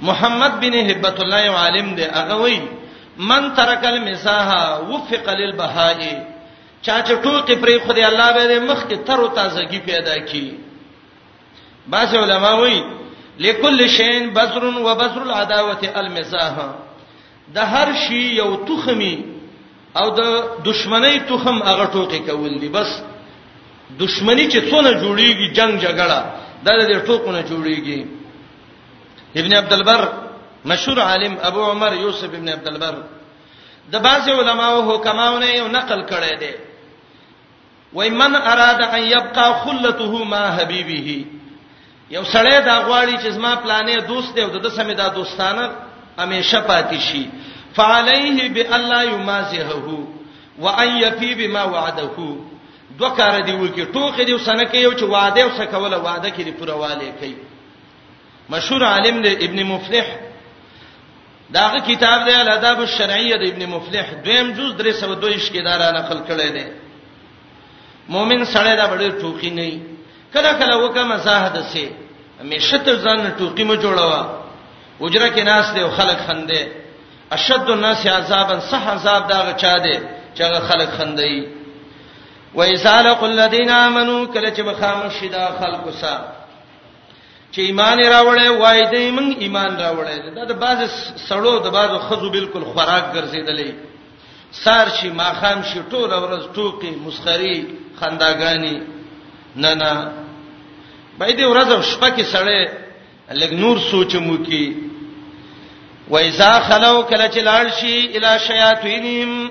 محمد بن هبت الله یو عالم دی هغه وایي من ترک المساح وفق للبهائی چا چې ټوکی پرې خدای الله به مخ کې تر او تازگی پیدا کی بعض علما وایي لكل شيء بذر وبذر العداوه المزاح د هر شی یو تخمی او د دشمنی تخم هغه ټوکی کول دي بس دشمنی چې څونه جوړیږي جنگ جګړه دا د ټوکونه جوړیږي ابن عبد البر مشهور عالم ابو عمر یوسف ابن عبد البر د بعض علماو حکماونه یو نقل کړی دی وای من اراده ان یبقى خلته ما حبیبه یو سړی دا غواړي چې زما پلانې دوست دی او د سمې دا دوستانه همیشه پاتې شي فعليه بالله يمازحه وان يفي بما وعده دوه کار دی وکي ټوخه دی وسنه کې یو چې وعده وسکوله وعده کې دی پرواله کوي مشهور عالم دی ابن مفلح داغه کتاب دی الاداب الشرعیه د ابن مفلح دویم جز 322 کې دارا نقل کړی دی مؤمن سړی دا ډېر ټوکی نه کله کله وکه مزاحد سي همیشه تر ځان ټوکی مو جوړوا وجره کې ناس دی او خلک خندې اشد الناس عذابا صح عذاب داغه چا دی چې هغه خلک خندې وایسالق الذين امنوا کله چې بخامشي دا خلکو سره چې ایمان راوړې وای دې موږ ایمان راوړې دا د باز سړو د باز خزو بالکل خوراک ګرځیدلې سار شي ماخام شي ټول ورځ ټوکی مسخري خنداګانی نه نه باید ورځ شپه کې سړې لګ نور سوچمو کې وایزا خلو کله چې لاړ شي الی شیاطینهم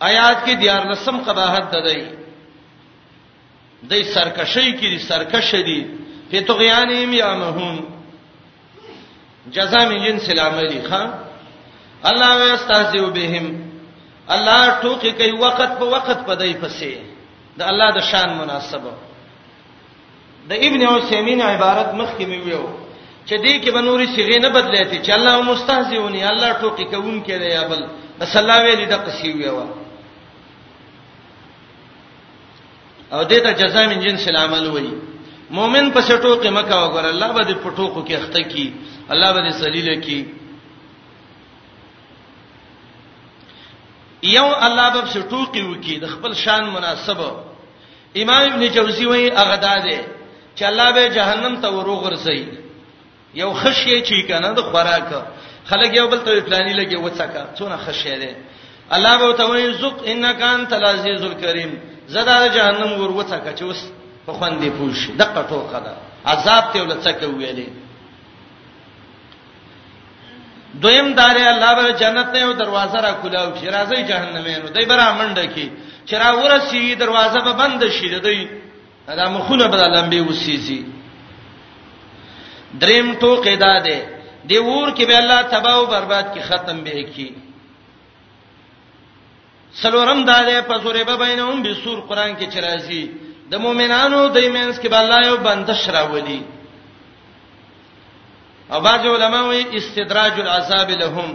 آیات کې دیار لسم قباحت ده دی د سرکشي کې دي سرکش دي په تغیانهم یا مهون جزاء من جنس العمل خان الله واستهزئ بهم الله ټوکی کوي وخت په وخت پدای پسې د الله د شان مناسبه د ابن عثیمین عبارت مخکې مې ویو چې دې کې بنوري صيغه نه بدلېتی چې الله مستهزئونی الله ټوکی کوون کې دی یا بل بس الله ویلي د قصي ویو او دې ته جزاء من جنس العمل وایي مؤمن په سټو کې مکه وګور الله به دې پټو کو کې اخته کی الله به دې ذلیل کی یو الله به سټو کې وکی د خپل شان مناسبه امام ابن جوزی وایي هغه دا دی چې الله به جهنم ته وروغورځي یو خشیه چی کنه د خوراک خلک یو بل ته پلاني لګي وڅکا څونه خشیه دی الله به ته وایي زق انک انت العزیز الکریم زدا جهنم ور وڅکا چې اوس په خوندې پوښ دقه ټوکا ده عذاب ته ولڅکه ویلې دویم داري الله به جنت ته یو دروازه را کولاو چې راځي جهنم یې دای برا منډه کې چې را ورسی دروازه به بند شي دای دا مخونه به لمبي وسیږي دریم ټوکې دا ده دی ور کې به الله تباہ او برباد کې ختم به کی څلورم دا ده په سورې به بینهم بسور قران کې چرایي د مؤمنانو د ایمنس کې بل یو بندش راولي او باج علماء وی استدراج العذاب لهم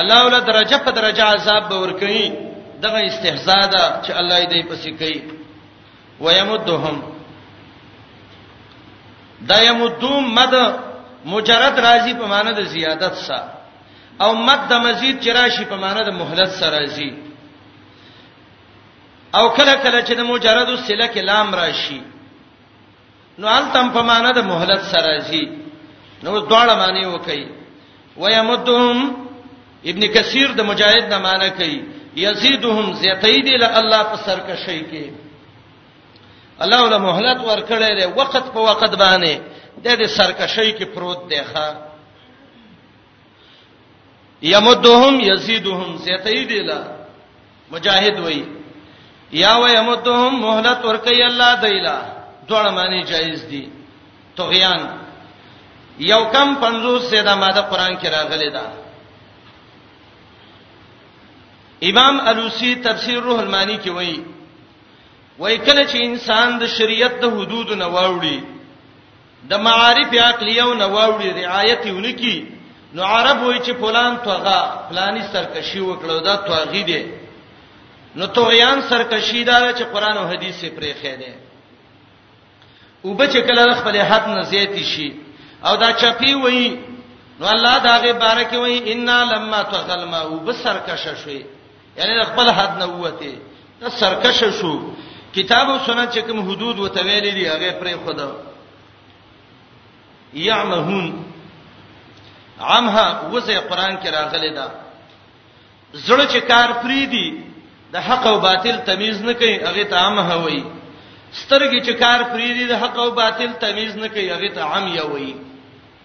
الله ول درجه په درجه عذاب به ور کوي دغه استهزاء ده چې الله دې پسې کوي ويمدهم دا یمدوم مد مجرد راضی په معنی د زیادت سره او مد د مزید چې راشي په معنی د مهلت سره راځي او کله کله چې د مجرد سله کې لام راشي نو التم په معنی د مهلت سره راځي نو دواړه معنی وکي ويمدهم ابن کثیر د مجاهد نه معنی کوي یزيدهم زیتید ل الله په سر کې شي کې الله ول مهلت ورکړي وخت په وخت باندې د دې سرکشي کې پروت دی ښا یمدهم یزيدهم زیتای دی لا مجاهد وای یا و یمدهم مهلت ورکی الله دیلا دوړ معنی جایز دی طغیان یو کم 50 سیدا ماده قران کې راغلی دا امام الوسی تفسیر روح المانی کې وایي وای کله چې انسان د شریعت د حدود نه واوړي د معارف عقلیو نه واوړي رعایت ونکي نو عرب وای چې فلان توغه فلانی سرکشي وکړو دا توغی دی نو توغیان سرکشي دا چې قران او حدیث یې پرې خېده او بچ کله خپل حد نه زیات شي او دا چپی وای نو الله داغه بارکه وای ان لما تغلما او بسرکشه شوي یعنی د خپل حد نه وته ته سرکش شو کتاب او سنت چې کوم حدود وته ویلې دي هغه پرې خدا یعمهون عمها وزه قران کې راغلي ده زړه چې کار پری دي د حق او باطل تمیز نه کوي هغه ته عمها وایي سترګې چې کار پری دي د حق او باطل تمیز نه کوي هغه ته عمیا وایي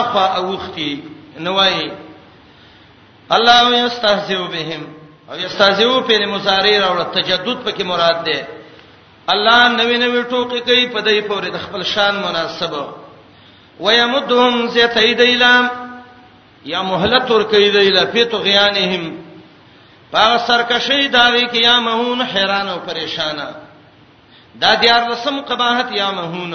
اخوا اوختی نوای الله یستهزئ بهم او یستهزئ په مصاری راوړ تجدد پکې مراد ده الله نوې نوې ټوکې کوي په دې پورې د خپل شان مناسبه ويمدهم زيت ايديلام یا مهلت ور کوي دی لا پیتو غیانهم پاغه سرکشی داوی کې یا مهون حیران او پریشان دا دیار لسم قباحت یا مهون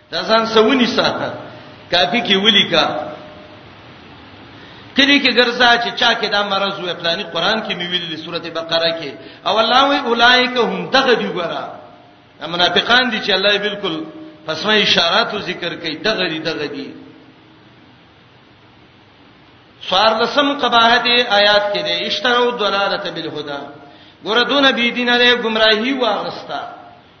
دا ځان سونی ساته کافی کې ولیکا کدی کې ګرځا چې چا کې دا مرز وې پلاني قران کې مې ویلې سورته بقره کې او الله وی اولایک هم دغه دی ګره منافقان دي چې الله بالکل پسمه اشارات او ذکر کوي دغه دی دغه دی سوار لسم قباحت آیات کې ده اشتراو دلالت بالهدى ګوره دون بی دینه له گمراهی واغستا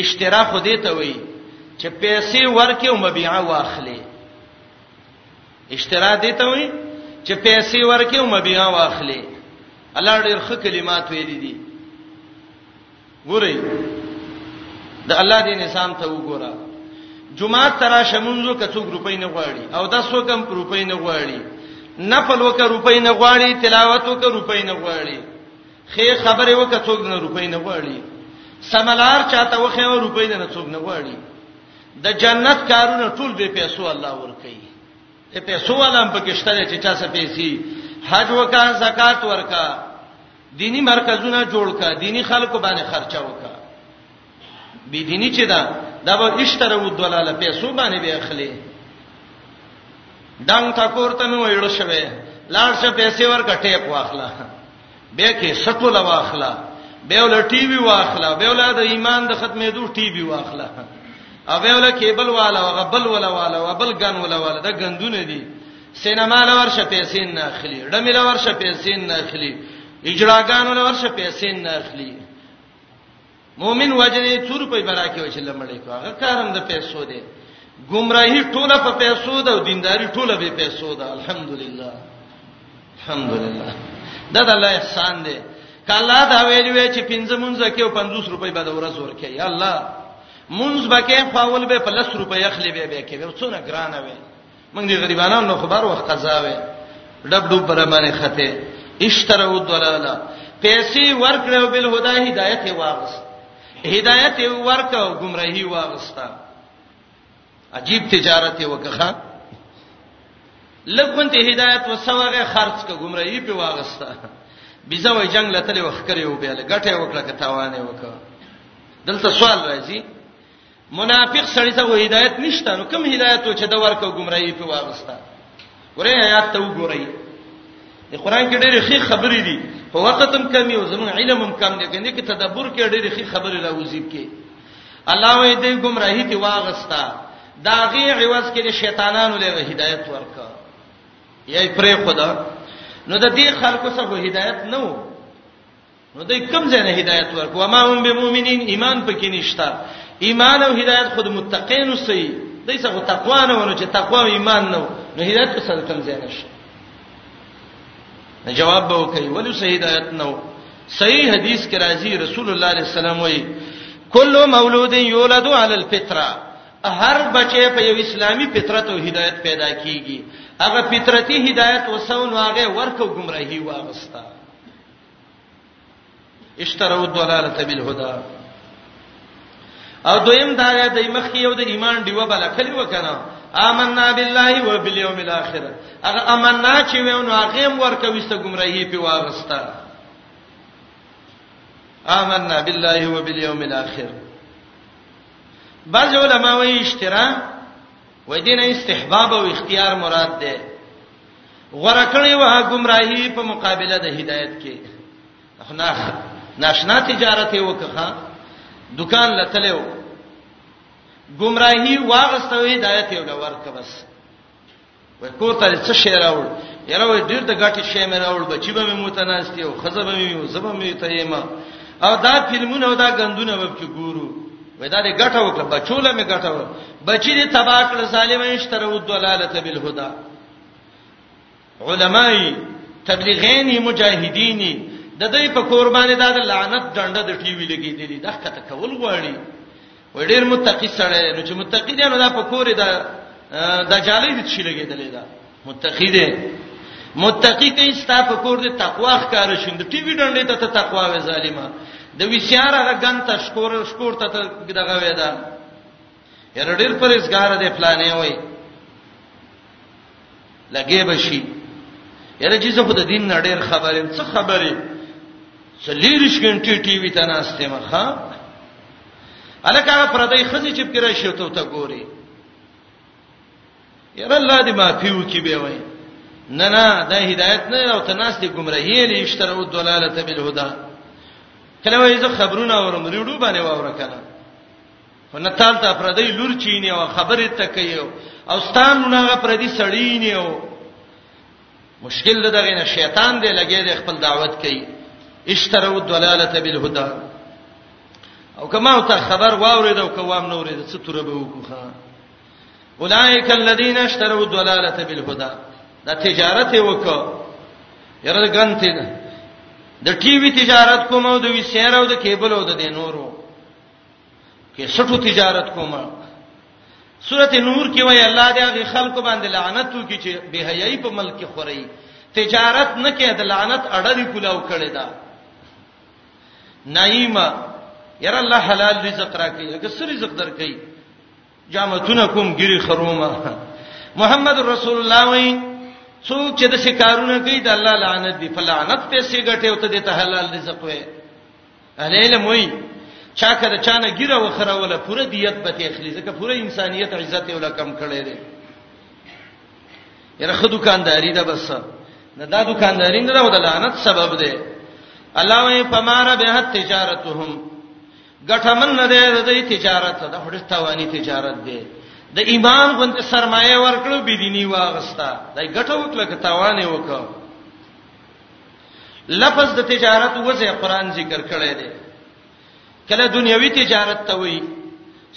اشترا خو دې ته وایي چې پیسې ورکې او مبيعه واخلې اشترا دې ته وایي چې پیسې ورکې او مبيعه واخلې الله ډېر ښه کلمات ویلي دي ګورئ د الله دې نسام ته وګوره جمعه ترا شمونځو کڅو روپۍ نه غواړي او د سو کم روپۍ نه غواړي نفل وک روپۍ نه غواړي تلاوت وک روپۍ نه غواړي خې خبره وکړه څوک نه روپۍ نه غواړي سملار چاته وخه او روپۍ نه څوک نه غواړي د جنت کارونه ټول به پیسو الله ورکړي ته پیسو والا هم پکشته چې چا څه پیسې حج وکا زکات ورکا دینی مرکزونه جوړ کا دینی خلکو باندې خرچه وکا بی دینی چې دا دا به اشتره و دلاله پیسو باندې به اخلي دنګ تا کوړته مې ویل شوې لاړ شه پیسې ورکټې په واخله به کې سټو لا واخلا به ول ټي وي واخلا به ول د ایمان د ختمېدو ټي وي واخلا او به ول کېبل والا او غبل ولا والا او بل ګن ولا والا د ګندونه دي سینما لور شه پیسې نه اخلي ډمې لور شه پیسې نه اخلي اجراګانو لور شه پیسې نه اخلي مؤمن وجنې څور په براکه وچ لمړې کو هغه کارم د پیسو دی گمراهی ټوله په پیسو ده او دینداری ټوله به پیسو ده الحمدلله الحمدلله دا د الله احسان دی کله دا ویل وی چې پنځه مونږ کې 50 روپۍ به د ورځ ورکې یا الله مونږ بکې خپل به په 100 روپۍ اخلي به به کې څونه ګرانه وي موږ دې غریبانو نو خبر وخت قزاوي ډب ډوب برمانه خته اشترو دلاله پیسې ورکړو بل هدا هدایت واغس هدایت ورکړو گمراهي واغستا عجیب تجارت وکخه لګونته هدایت وسوغه خرج ک گمراهي په واغستا بيزه وای جنگ لته وخت کړو به لګټه وکړه کتاوانه وکړه دلته سوال راځي منافق سړی ته هدایت نشته نو کوم هدایت چې د ورکو گمراهی په واغستا ورې آیات ته وګورئ د قران کې ډېرې ښې خبرې دي په وخت هم کمی او زموږ علم هم کم دی کنه کې تدبر کې ډېرې ښې خبرې راوځي کې الله وې دې گمراهی ته واغستا دا غي عوض کې د شیطانانو له هدایت ورکا یې پرې خدا نو د دې خلکو سره هدایت نه وو نو دای کوم ځای نه هدایت ورکو ما هم به مؤمنین ایمان پکې نشتا ایمان او هدایت خود متقین وسی دای څه تقوا نه ونه چې تقوا او ایمان نو نو هدایت څه کوم ځای نشته نه جواب به وکي ولې صحیح هدایت نو صحیح حدیث کې راځي رسول الله علیه السلام وایي کله مولود یولد علی الفطره هر بچی په یو اسلامي فطرت او هدایت پیدا کیږي هغه فطرتي هدایت وسو نو هغه ورکو گمراهي واغستا اشتروا الضلاله بالهدى او دویم دا د مخ کې یو د ایمان دیو بل کلی وکنه آمنا بالله و بالیوم الاخر هغه امنا چې وینو هغه ور کوي ست گمراهی په وارستا آمنا بالله و بالیوم الاخر بعض علماء وی اشترا و دین استحباب او اختیار مراد ده غره کړی وه گمراهی په مقابله د هدایت کې خنا ناشنا تجارت وکړه دکان لتلو گمراهی واغستوي هدایت یو لور ک بس وای کوته څه شی راوړ یره وای ډیر د غټي شی مې راوړ بچی به مې متناستی او خزه به مې زبه مې ته یما او دا فلمونه او دا غندونه وب کې ګورو وای دا دې غټه وکړه بچوله مې غټه و بچی دې تباہ کړ ظالمین شتره ود دلالت بالهدى علماي تبلیغین مجاهدین د دې په قربانې دا د لعنت ډنډه د ټي وي لګېدلې دا کته کول غواړي وړ ډېر متقی سره نو چې متقی دی نو دا په کورې دا د جالې د شي لګېدلې دا متقی دی متقی کې ستا په کور دې تقوا ښکار شوند ټي وي ډنډه ته تقوا وې ظالما د وی سیاره غنته شکور شکور ته دغه وې دا یره ډیر پرېزګار دی فلانې وای لګې بشي یره چې زه خو د دین نه ډیر خبرې څه خبرې څلیرش غنټې ټي وي ته ناشته مخه الکه پردای خزي چې پیرا شو ته ته ګوري یره الله دې معافيو کې به وای نه نه دا هدایت نه او ته ناشته گمراهي لې اشتره او دلالت بالهدى کله وای زه خبرونه اورم ریډو باندې واور کړم ونتال ته پردی لور چینه او خبره تکیو او ستانونه هغه پردی سړی نه او مشکل دغه نه شیطان دی لګی دی خپل دعوت کوي اشتروا الضلاله بالهدى او کما ته خبر واورید او کوام نو ورید څه تر به وکړه اولائک الذین اشتروا الضلاله بالهدى دا تجارت وکړه یره غنتی ده د ټي وي تجارت کوم او د وی سیر او د کیبل او د دینورو کې سټو تجارت کوم سورته نور کې وای الله دې هغه خلکو باندې لعنت وکړي چې به حیاي په ملک کې خوري تجارت نه کې د لعنت اړه دی کولاو کړی دا نایما یره الله حلال رزق راکړي هغه سر رزق درکړي جامتونه کوم ګری خرومه محمد رسول الله وای څوک چې د شکارونه کوي د الله لعنت دی فلعنت پیسې ګټي او ته د حلال رزق وې الیل موي چا کړه چا نه ګیره وخروله پوره دیت به ته اخلي ځکه پوره انسانيت عزت یې ولکم کړي دي یره خو دکانداری ده بس نه دا دکانداری نه راو د لعنت سبب ده الله وی پماره به تجارتهم ګټمن نه ده د تجارت د هډه توانی تجارت ده د ایمان غوند سرمایه ورکړو بيدینی واغستا دای ګټو کله ک توانې وکړو لفظ د تجارت وځي قران ذکر کړی دی کله دنیوي تجارت ته وایي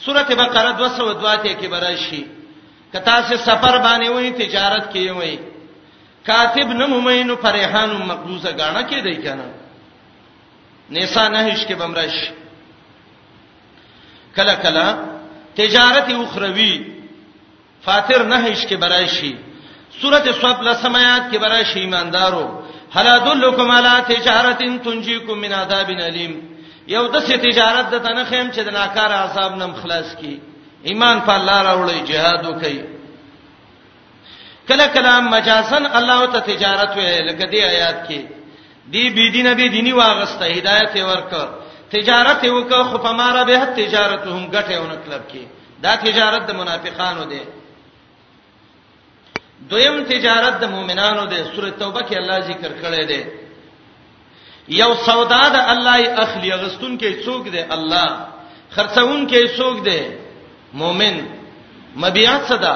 سورته بقره 202 کې براشي کتا سه سفر باندې وایي تجارت کې وایي کاتب نه ممین فرحان مقبوزه غاڼه کې دی کنه نساء نهش کې بمرش کله کله تجارت اخروی فاطر نهش کې برای شي سورته صف لسم آیات کې برای شي ایماندارو هل ادلکم علی تجارت تنجیکم من عذاب الیم یو د څه تجارت د تنه خیم چې د ناکار عذاب نم خلاص کی ایمان په الله راوړی jihad وکي کله کله مجازن الله ته تجارت وی لکه دی آیات کې دی بی دین بی دینی واغسته هدایت ورک تجارت وک خو په مارا به تجارت هم ګټه ونه کلب کې دا تجارت د منافقانو دی دویم تجارت د مؤمنانو دی سوره توبه کې الله ذکر کړی دی یو سودا د الله ای اخلی غستون کې څوک دی الله خرڅون کې څوک دی مؤمن مبيعات صدا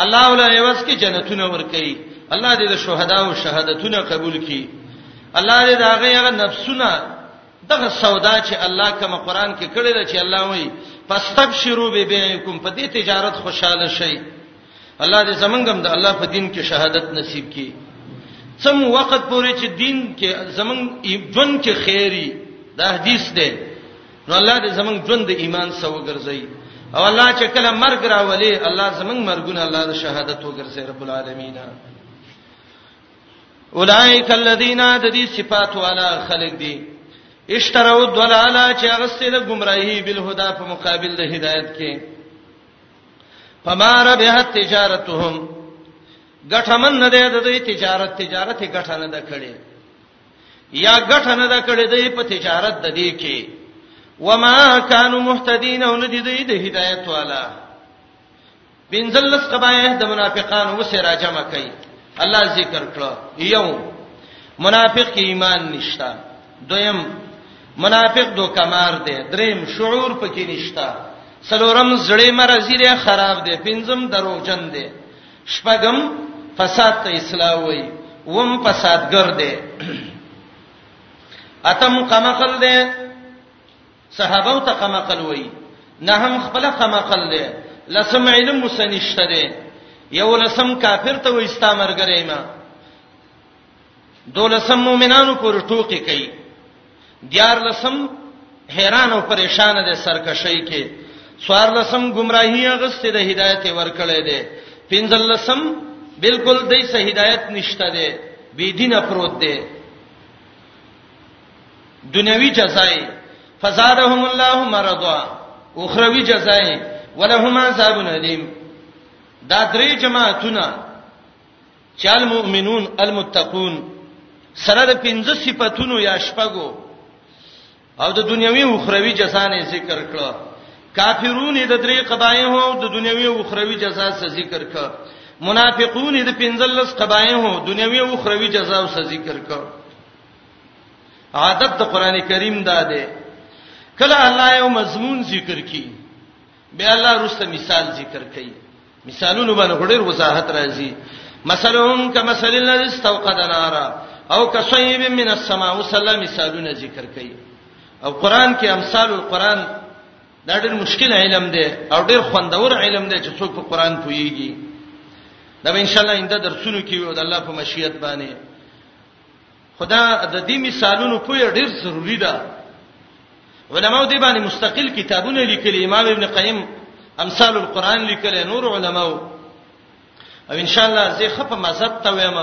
الله ولا یوس کې جنتونه ور کوي الله دې د شهدا او شهادتونه قبول کړي الله دې دا غیغه نفسونه دغه سودا چې الله کوم قران کې کړی دا چې الله وایي فاستبشروا ببيعكم په دې تجارت خوشاله شئ الله دې زمونږم د الله په دین کې شهادت نصیب کړي څم وخت پورې چې دین کې زمونږ ژوند کې خیری دا حدیث دی نو الله دې زمنګ ژوند د ایمان سره وګرځي او الله چې کله مرګ راولي الله زمنګ مرګونه الله د شهادت وګرځي رب العالمین اولائک الذین د دې صفات والا خلق دي اشتروا الضلاله چې غسل گمراهی بالهدى په مقابل د هدایت کې فما ربحت تجارتهم غټمن نه ده د تجارت تجارت غټنه ده کړي یا ګټه نه دا کړې دی په تجارت د دې کې وما كانوا مهتدين او ندی دی د هدایت والا بنزلس قبایه د منافقان وسه راجم کوي الله ذکر کړو یو منافق کې ایمان نشتا دویم منافق دو کمار دی دریم شعور پکې نشتا سلورم زړې مرزي لري خراب دی پنځم دروغجن دی شپږم فساد ته اصلاح وای وم فسادګر دی اتم قمقل دی صحابه ته قمقل وای نه هم خپل قمقل دی لسم علم مسنشته دی یو لسم کافر ته وای استامرګرې ما دولسم مؤمنانو پر ټوکی کوي دیار لسم حیران او پریشان دي سرکشي کې سوار لسم گمراهی غسته د هدایت ورکړې دي پنځل لسم بالکل دای سه هدایت نشته دي بی دینه پروت دي دنیوي جزای فزادهم الله مرضا اخروی جزای ولهم عذاب الیم دا درې جماعتونه چې المؤمنون المتقون سره د پنځه صفاتونو یا شپږو او د دنیوي او اخروی جزا نه ذکر کړه کافرون د درې قبایه او د دنیوي او اخروی جزا سره ذکر کړه منافقون د پنځلس قبایه او دنیوي او اخروی جزا سره ذکر کړه عادت د قران کریم دا ده کله الله یو مضمون ذکر کړي بیا الله رسته مثال ذکر کوي مثالونه باندې غوړې وضاحت راځي مثلهم کمثل الذي استوقد نارا او کصيب من السماء وسلم مثالونه ذکر کوي او قران کې امثال القران دا ډېر مشکل علم دی او ډېر خوندور علم دی چې څوک په قران پويږي دا به ان شاء الله انده درسونو کې وي او د الله په مشیت باندې خدا د دې مثالونو په ډیر ضروری ده علماو دې باندې مستقل کتابونه لیکلي امام ابن قیم امثال القرآن لیکلي نور علماو او ان شاء الله زه خپه مزد ته وایم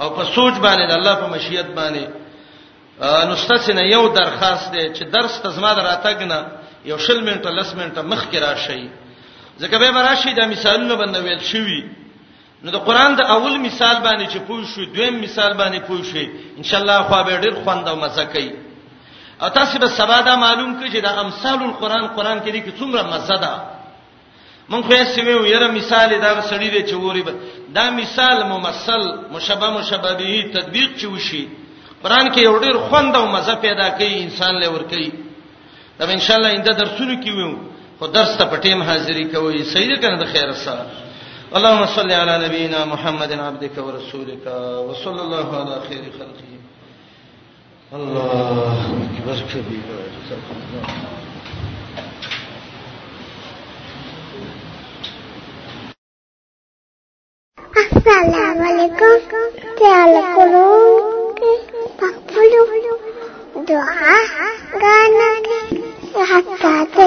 او په سوچ باندې د الله په مشیت باندې نو ستاسو نه یو درخواست دی چې درس ته زما دراتګ نه یو شل منټه لس منټه مخکې راشي ځکه به راشي د مثالونو باندې ویل شوی نو د قران د اول مثال باندې چې پوه شو دویم مثال باندې پوه شو ان شاء الله خو به ډیر خوند او مزه کوي او تاسو به سبا دا معلوم کړئ چې دا امثال القرآن قرآن کې دي کې څومره مزه ده مونږ خو یې سمو یره مثال دا سړی دی چې وری دا مثال ممثل مشبه مشبه به تطبیق چې وشي قرآن کې یو ډیر خوند او مزه پیدا کوي انسان لور کوي دا ان شاء الله انده درسونه کیو خو درس ته پټیم حاضری کوي سید کنه د خیر سره اللهم صل علی نبینا محمد عبدک ورسولک وصلی الله علی خیر خلقه الله اکبر کبیر السلام علیکم تعال کولو پخپلو دعا غانا حتا ته